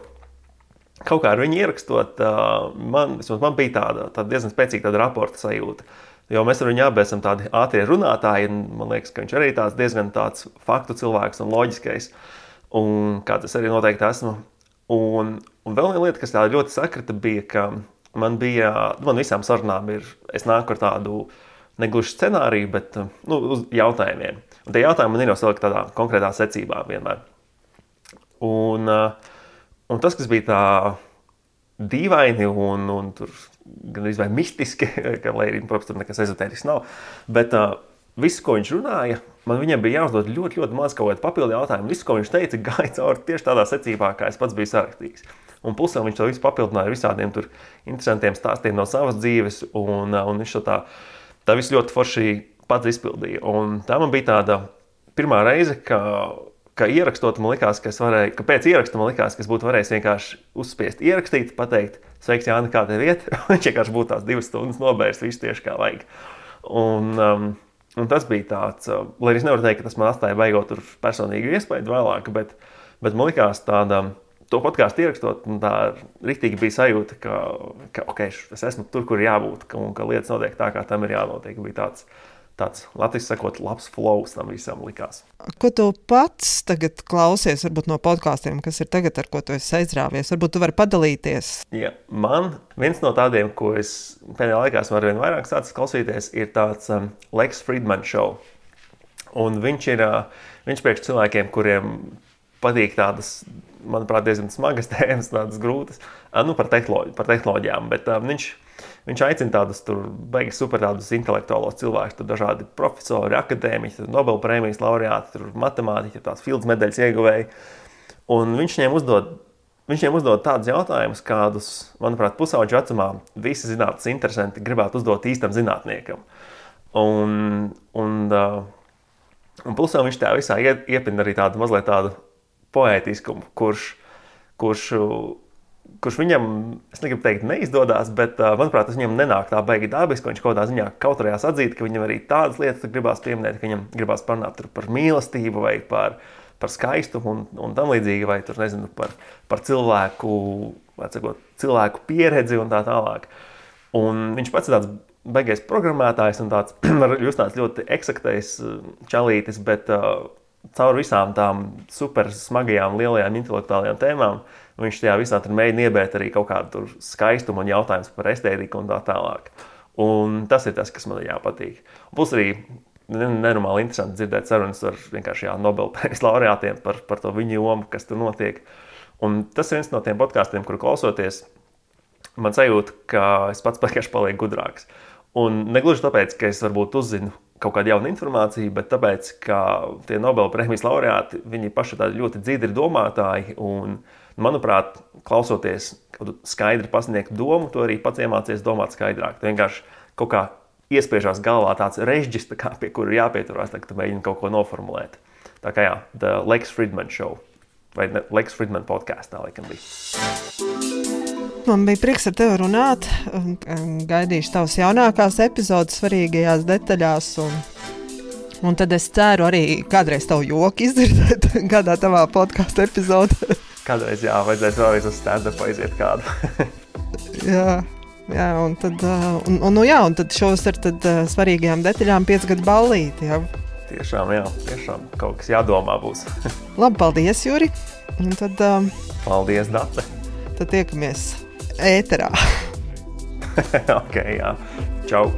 kaut kā ar viņu ierakstot, man, man bija tāda, tāda diezgan spēcīga tāda raporta sajūta. Jo mēs ar viņu abi esam tādi ātrie runātāji, un man liekas, ka viņš arī tāds diezgan tāds faktu cilvēks un loģiskais, un kā tas arī noteikti esmu. Un, un vēl viena lieta, kas tāda ļoti sakrita, bija, ka man bija, man visām sarunām ir, es nāku ar tādu negluži scenāriju, bet nu, uz jautājumiem. Un tie jautājumi man ir jau salikti tādā konkrētā secībā vienmēr. Un, uh, Un tas, kas bija tā dīvaini un, un gan arī mistiski, [LAUGHS] ka, lai arī, protams, tur nekas ezotērisks nav, bet uh, viss, ko viņš runāja, man viņam bija jāuzdod ļoti, ļoti maz kaut kādu papildu jautājumu. Viss, ko viņš teica, [LAUGHS] gāja cauri tieši tādā secībā, kā es pats biju sarakstījis. Un pusē viņš to visu papildināja ar visādiem interesantiem stāstiem no savas dzīves, un, un viņš to tā, tā visu ļoti forši pats izpildīja. Un tā man bija tāda pirmā reize, ka ka ierakstot, man liekas, ka es varēju, ka pēc ieraksta man liekas, ka es būtu varējis vienkārši uzspiest, ierakstīt, pateikt, sveiks, Jānis, kā tev iet. [LAUGHS] Viņš vienkārši būtu tās divas stundas nobērs, visu tieši kā vajag. Un, um, un tas bija tāds, uh, lai arī es nevaru teikt, ka tas man atstāja beigot tur personīgu iespēju vēlāk, bet, bet man liekas tāda. To podkāstu ierakstot, tā rīktīgi bija sajūta, ka, ka okay, es esmu tur, kur jābūt, un ka lietas notiek tā, kā tam ir jānotiek. Bija tāds tāds, latviešu sakot, labs flows tam visam likās. Ko tu pats tagad klausies, varbūt no podkāstiem, kas ir tagad, ar ko tu esi aizrāvies? Varbūt tu vari padalīties. Ja, man viens no tādiem, ko es pēdējā laikā esmu arvien vairāk sācis klausīties, ir tāds um, Lex Friedman show. Un viņš ir uh, viņš priekš cilvēkiem, kuriem patīk tādas, manuprāt, diezgan smagas [LAUGHS] tēmas, tādas grūtas, uh, nu, par, tehnoloģi, par tehnoloģijām. Bet uh, viņš Viņš aicina tādus beigas super tādus intelektuālos cilvēkus, tur dažādi profesori, akadēmiķi, Nobela prēmijas laureāti, matemātiķi, tās Fields medaļas ieguvēji. Un viņš viņiem uzdod, viņš viņiem uzdod tādus jautājumus, kādus, manuprāt, pusauģu vecumā visi zinātnīs interesanti gribētu uzdot īstam zinātniekam. Un, un, un plusā viņš tā visā iepina arī tādu mazliet tādu poētiskumu, kurš, kurš kurš viņam, es negribu teikt, neizdodas, bet, manuprāt, tas viņam nenāk tā baigi dabiski. Viņš kaut kādā ziņā kautrējās atzīt, ka viņam arī tādas lietas gribās pieminēt, ka viņam gribās parunāt par mīlestību vai par, par skaistumu un, un tam līdzīgi, vai tur, nezinu, par, par cilvēku, sakot, cilvēku pieredzi un tā tālāk. Un viņš pats ir tāds beigais programmētājs un tāds, [CLEARS THROAT] jūs tāds ļoti eksaktais čalītis, bet uh, caur visām tām super smagajām, lielajām intelektuālajām tēmām Viņš tajā visā mēģina iebērt arī kaut kādu skaistumu un jautājumu par estētiku un tā tālāk. Un tas ir tas, kas man jāpatīk. Plus arī nenormāli interesanti dzirdēt sarunas ar vienkārši Nobelpremijas laureātiem par, par to viņu jomu, kas tur notiek. Un tas ir viens no tiem podkāstiem, kuru klausoties, man sajūta, ka es pats [LAUGHS] vienkārši palieku gudrāks. Un negluži tāpēc, ka es varbūt uzzinu kaut kādu jaunu informāciju, bet tāpēc, ka tie Nobelpremijas laureāti, viņi paši ir ļoti dzidri domātāji. Un, Manuprāt, klausoties skaidri pasniegt domu, to arī pats iemācies domāt skaidrāk. Tu vienkārši kaut kā iespiežās galvā tāds režģis, tā kā, pie kura jāpieturās, kad mēģini kaut ko noformulēt. Tā kā jā, The Lex Friedman Show vai Lex Friedman podkāstā, tā laikam bija. Man bija prieks ar tevi runāt. Gaidīšu tavas jaunākās epizodes, svarīgajās detaļās. Un, un tad es ceru arī kādreiz tavu joku izdzirdēt [LAUGHS] kādā tavā podkāstu epizodē. [LAUGHS] Kādreiz jā, vajadzēs vēlreiz uz stand-up aiziet kādu. [LAUGHS] jā. Jā, un tad, un, un, nu, jā, un tad šos ar tad, svarīgajām detaļām piecgadu ballīti. Jā. Tiešām, jā, tiešām kaut kas jādomā būs. Labi, paldies, Juri. Un tad, um, paldies, Dārte. Tad tiekamies ēterā. [LAUGHS] ok, jā. Čau!